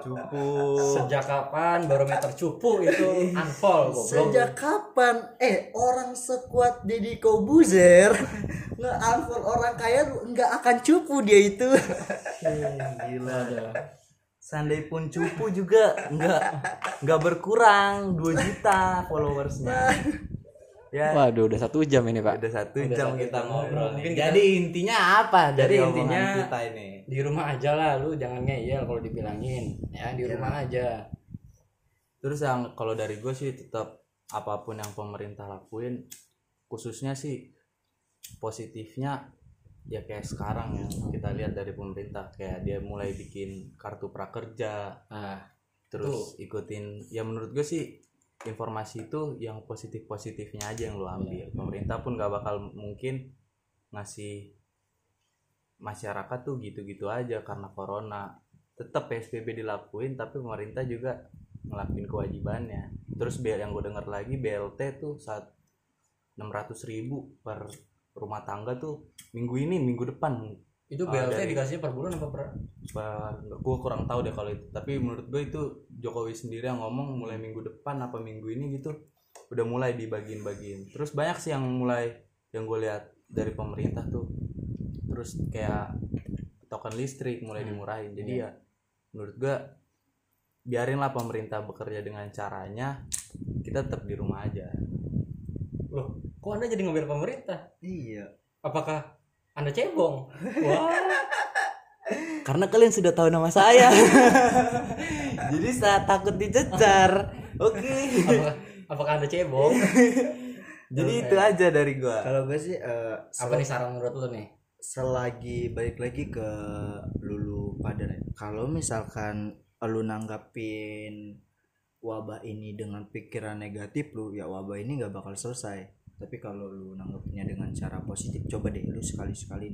cupu. Sejak kapan barometer cupu itu goblok? Sejak kapan? Eh orang sekuat Deddy Kobuzer nge unfollow orang kaya nggak akan cupu dia itu. Gila Sandai pun cupu juga nggak nggak berkurang 2 juta followersnya ya Waduh, udah satu jam ini pak. udah satu Udah jam satu kita jam. ngobrol Mungkin nih. kita- jadi intinya apa dari Jadi intinya- kita ini Di rumah aja lah, lu jangan ngeyel kalau dibilangin. Ya di rumah aja. terus yang kalau dari gue sih tetap apa pun yang pemerintah lakuin khususnya sih positifnya ya kayak sekarang yang kita lihat dari pemerintah kayak dia mulai bikin kartu prakerja. Nah, terus ikutin ya menurut gue sih informasi itu yang positif positifnya aja yang lu ambil. Pemerintah pun gak bakal mungkin ngasih masyarakat tuh gitu-gitu aja karena corona. Tetap PSBB dilakuin tapi pemerintah juga ngelakuin kewajibannya. Terus BL yang gue denger lagi BLT tuh saat 600 ribu per rumah tangga tuh minggu ini minggu depan. Itu Ah, BLT dari- dikasihnya per bulan apa per? gue kurang tahu deh kalau itu. Tapi menurut gue itu Jokowi sendiri yang ngomong mulai minggu depan apa minggu ini gitu udah mulai dibagiin-bagiin. Terus banyak sih yang mulai yang gue lihat dari pemerintah tuh. Terus kayak token listrik mulai dimurahin. Jadi ya menurut gue biarinlah pemerintah bekerja dengan caranya kita tetap di rumah aja kok anda jadi ngambil pemerintah? iya Apakah anda cebong? Wah, karena kalian sudah tahu nama saya jadi saya takut dicecar oke apakah, apakah anda cebong? jadi itu aja dari gua kalau gue sih eh, Apa nih saran menurut lu nih? selagi balik lagi ke lulu pada kalau misalkan lu nanggapin wabah ini dengan pikiran negatif lu ya wabah ini nggak bakal selesai tapi kalau lu nanggapnya dengan cara positif coba deh lu sekali sekali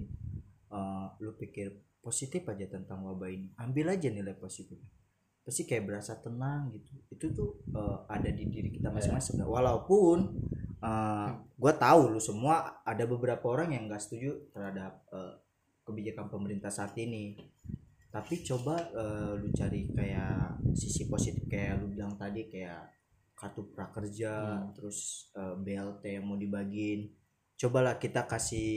lu pikir positif aja tentang wabah ini. Ambil aja nilai positif. Pasti kayak berasa tenang gitu. Itu tuh eh, ada di diri kita masing-masing walaupun gue tahu lu semua ada beberapa orang yang nggak setuju terhadap eh, kebijakan pemerintah saat ini. Tapi coba eh, lu cari kayak sisi positif kayak lu bilang tadi kayak kartu prakerja terus eh, BLT yang mau dibagiin. Cobalah kita kasih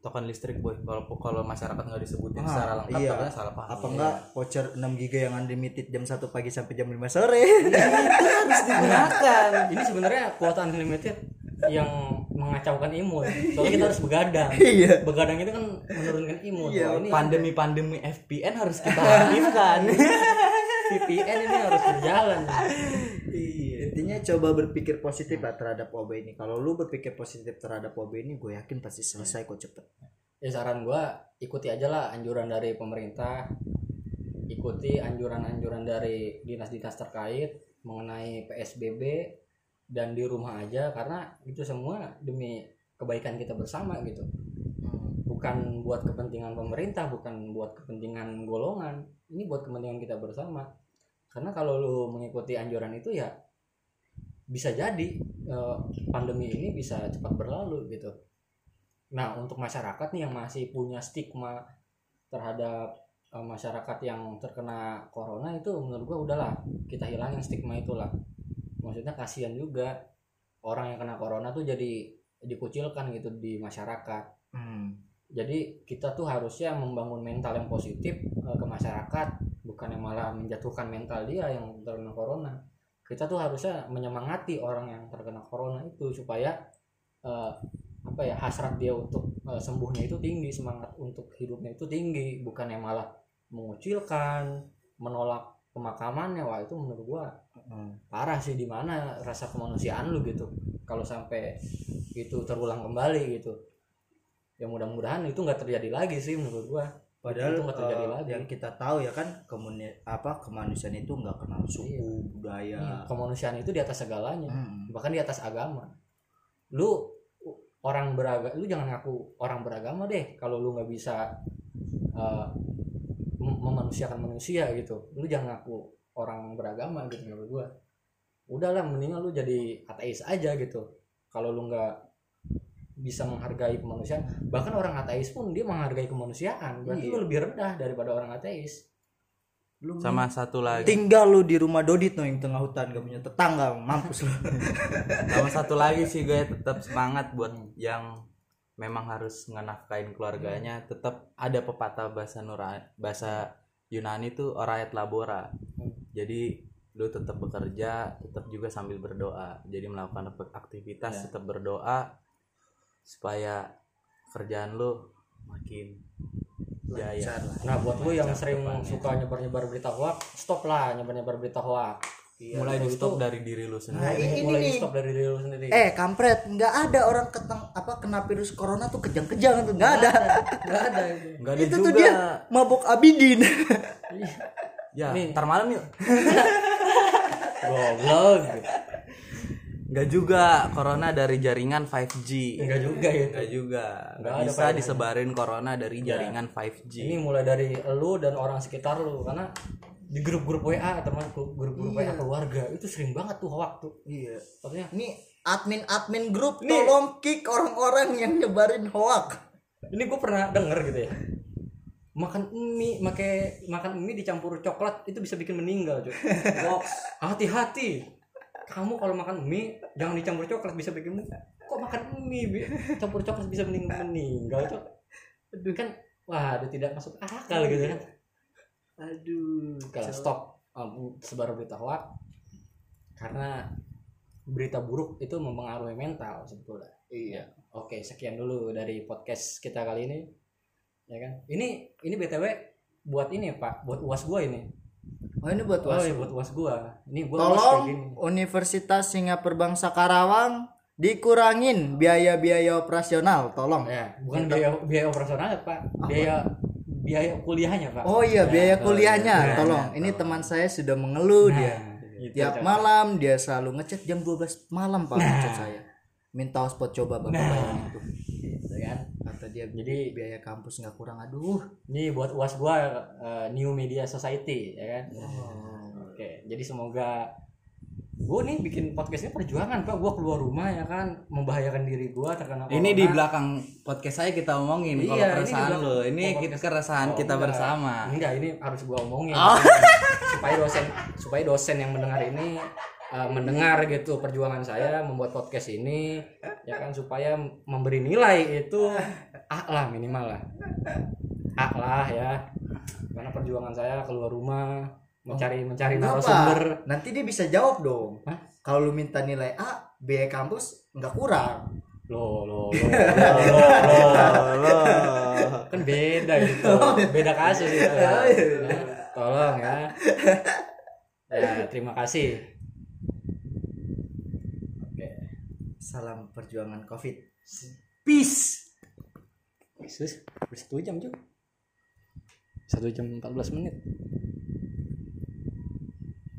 token listrik boy kalau kalau masyarakat nggak disebutin Ah, secara lengkap iya. takutnya salah paham. Apa enggak voucher 6 giga yang unlimited jam 1 pagi sampai jam 5 sore? Harus digunakan. Ini sebenarnya kuota unlimited yang mengacaukan imun. Soalnya kita harus begadang. Iya. begadang itu kan menurunkan imun. Iya, Wah, ini pandemi-pandemi FPN harus kita aktifkan VPN ini harus berjalan coba berpikir positif lah terhadap OB ini. Kalau lu berpikir positif terhadap OB ini gue yakin pasti selesai kok cepet. Ya saran gua ikuti aja lah anjuran dari pemerintah. Ikuti anjuran-anjuran dari dinas-dinas terkait mengenai PSBB dan di rumah aja karena itu semua demi kebaikan kita bersama gitu. Bukan buat kepentingan pemerintah bukan buat kepentingan golongan. Ini buat kepentingan kita bersama. Karena kalau lu mengikuti anjuran itu ya bisa jadi eh, pandemi ini bisa cepat berlalu gitu. Nah untuk masyarakat nih yang masih punya stigma terhadap eh, masyarakat yang terkena corona itu menurut gua udahlah kita hilangin stigma itulah. Maksudnya kasihan juga orang yang kena corona tuh jadi dikucilkan gitu di masyarakat. Hmm. jadi kita tuh harusnya membangun mental yang positif eh, ke masyarakat bukan yang malah menjatuhkan mental dia yang terkena corona kita tuh harusnya menyemangati orang yang terkena corona itu supaya eh, apa ya hasrat dia untuk eh, sembuhnya itu tinggi semangat untuk hidupnya itu tinggi bukan yang malah mengucilkan menolak pemakamannya. Wah itu menurut gua Hmm. parah sih di mana rasa kemanusiaan lu gitu. Kalau sampai itu terulang kembali gitu ya mudah-mudahan itu nggak terjadi lagi sih menurut gua Padahal Itu terjadi eh, lagi. yang kita tahu ya kan komuni apa kemanusiaan itu nggak kenal suku budaya. Iya, kemanusiaan itu di atas segalanya Hmm. bahkan di atas agama lu orang beragama lu jangan ngaku orang beragama deh kalau lu nggak bisa mem- memanusiakan manusia gitu lu jangan ngaku orang beragama gitu menurut gua udahlah mendingan lu jadi ateis aja gitu kalau lu nggak bisa menghargai kemanusiaan. Bahkan orang ateis pun dia menghargai kemanusiaan. Berarti Iya. lu lebih rendah daripada orang ateis. Lu sama satu lagi. Tinggal lu di rumah Dodit no yang tengah hutan gak punya tetangga mampus lu. sama satu lagi sih gue tetap semangat buat yang memang harus ngenafkain keluarganya. Tetap ada pepatah bahasa Nura bahasa Yunani tuh orayat labora. Jadi lu tetap bekerja tetap juga sambil berdoa. Jadi melakukan aktivitas tetap berdoa supaya kerjaan lu makin jaya. Lancar lah. nah buat lu yang sering depannya. suka nyebar-nyebar berita hoax stop lah nyebar-nyebar berita hoax. Mulai Itu- di stop itu- dari diri lu Nah, sendiri ini mulai di stop dari diri lu sendiri. Eh kampret, nggak ada orang keteng apa kena virus corona tuh kejang-kejang tuh nggak ada. nggak ada itu. Nggak ada itu juga. tuh dia mabuk abidin. ya Nih. ntar malam yuk. Goblok Nggak juga corona dari jaringan 5G. enggak juga ya Nggak juga. Nggak Nggak ada bisa disebarin corona dari Iya. jaringan 5G. ini mulai dari lu dan orang sekitar lu karena di grup-grup WA termasuk grup-grup WA keluarga itu sering banget tuh hoax tuh Iya. maksudnya Ini admin-admin grup tolong kick orang-orang yang nyebarin hoak. ini gue pernah denger gitu ya makan mie make makan mie dicampur coklat itu bisa bikin meninggal cuy Hoax. hati-hati kamu kalau makan mie jangan dicampur coklat bisa bikin meninggal. kok makan mie campur coklat bisa mening meninggal cok Aduh, kan wah itu tidak masuk akal gitu kan Aduh. kalau stop um, sebar berita hoax karena berita buruk itu mempengaruhi mental sebetulnya Iya. Oke, sekian dulu dari podcast kita kali ini. Ya kan? Ini ini BTW buat ini ya, Pak, buat UAS gua ini. Oh ini buat Oh, was. iya, buat UAS gua. Ini gua Tolong. Universitas Singapura Bangsa Karawang dikurangin biaya-biaya operasional, tolong. Ya, bukan biaya biaya operasional, Pak. Biaya biaya kuliahnya, Pak. Oh iya, biaya oh, kuliahnya, iya, tolong. Ini teman saya sudah mengeluh Nah, dia. gitu, Tiap Cok. malam dia selalu ngechat jam 12 malam Pak ngechat saya. Minta hotspot coba Bapak Nah. Gitu kan. Kata dia Jadi biaya kampus nggak kurang. Aduh. ini buat UAS gua eh, New Media Society, ya kan? Oh. Oke, jadi semoga gue nih bikin podcast ini perjuangan pak gue keluar rumah ya kan membahayakan diri gue terkena Ini di belakang podcast saya kita omongin Iya, kalau ini keresahan belakang lo. Ini podcast. kita keresahan Oh, kita enggak. bersama. enggak ini harus gue omongin Oh. supaya dosen supaya dosen yang mendengar ini uh, mendengar gitu perjuangan saya membuat podcast ini ya kan supaya memberi nilai itu A lah minimal lah. A lah ya. Karena perjuangan saya keluar rumah mencari mencari Enggak, narasumber. Nanti dia bisa jawab dong. Hah? Kalau lu minta nilai A, biaya kampus nggak kurang. Lo lo lo lo, lo. kan beda gitu. Beda kasus itu Oh, iya, Ya, tolong ya. Ya terima kasih oke salam perjuangan covid. Peace. Yesus satu jam juga satu jam 14 menit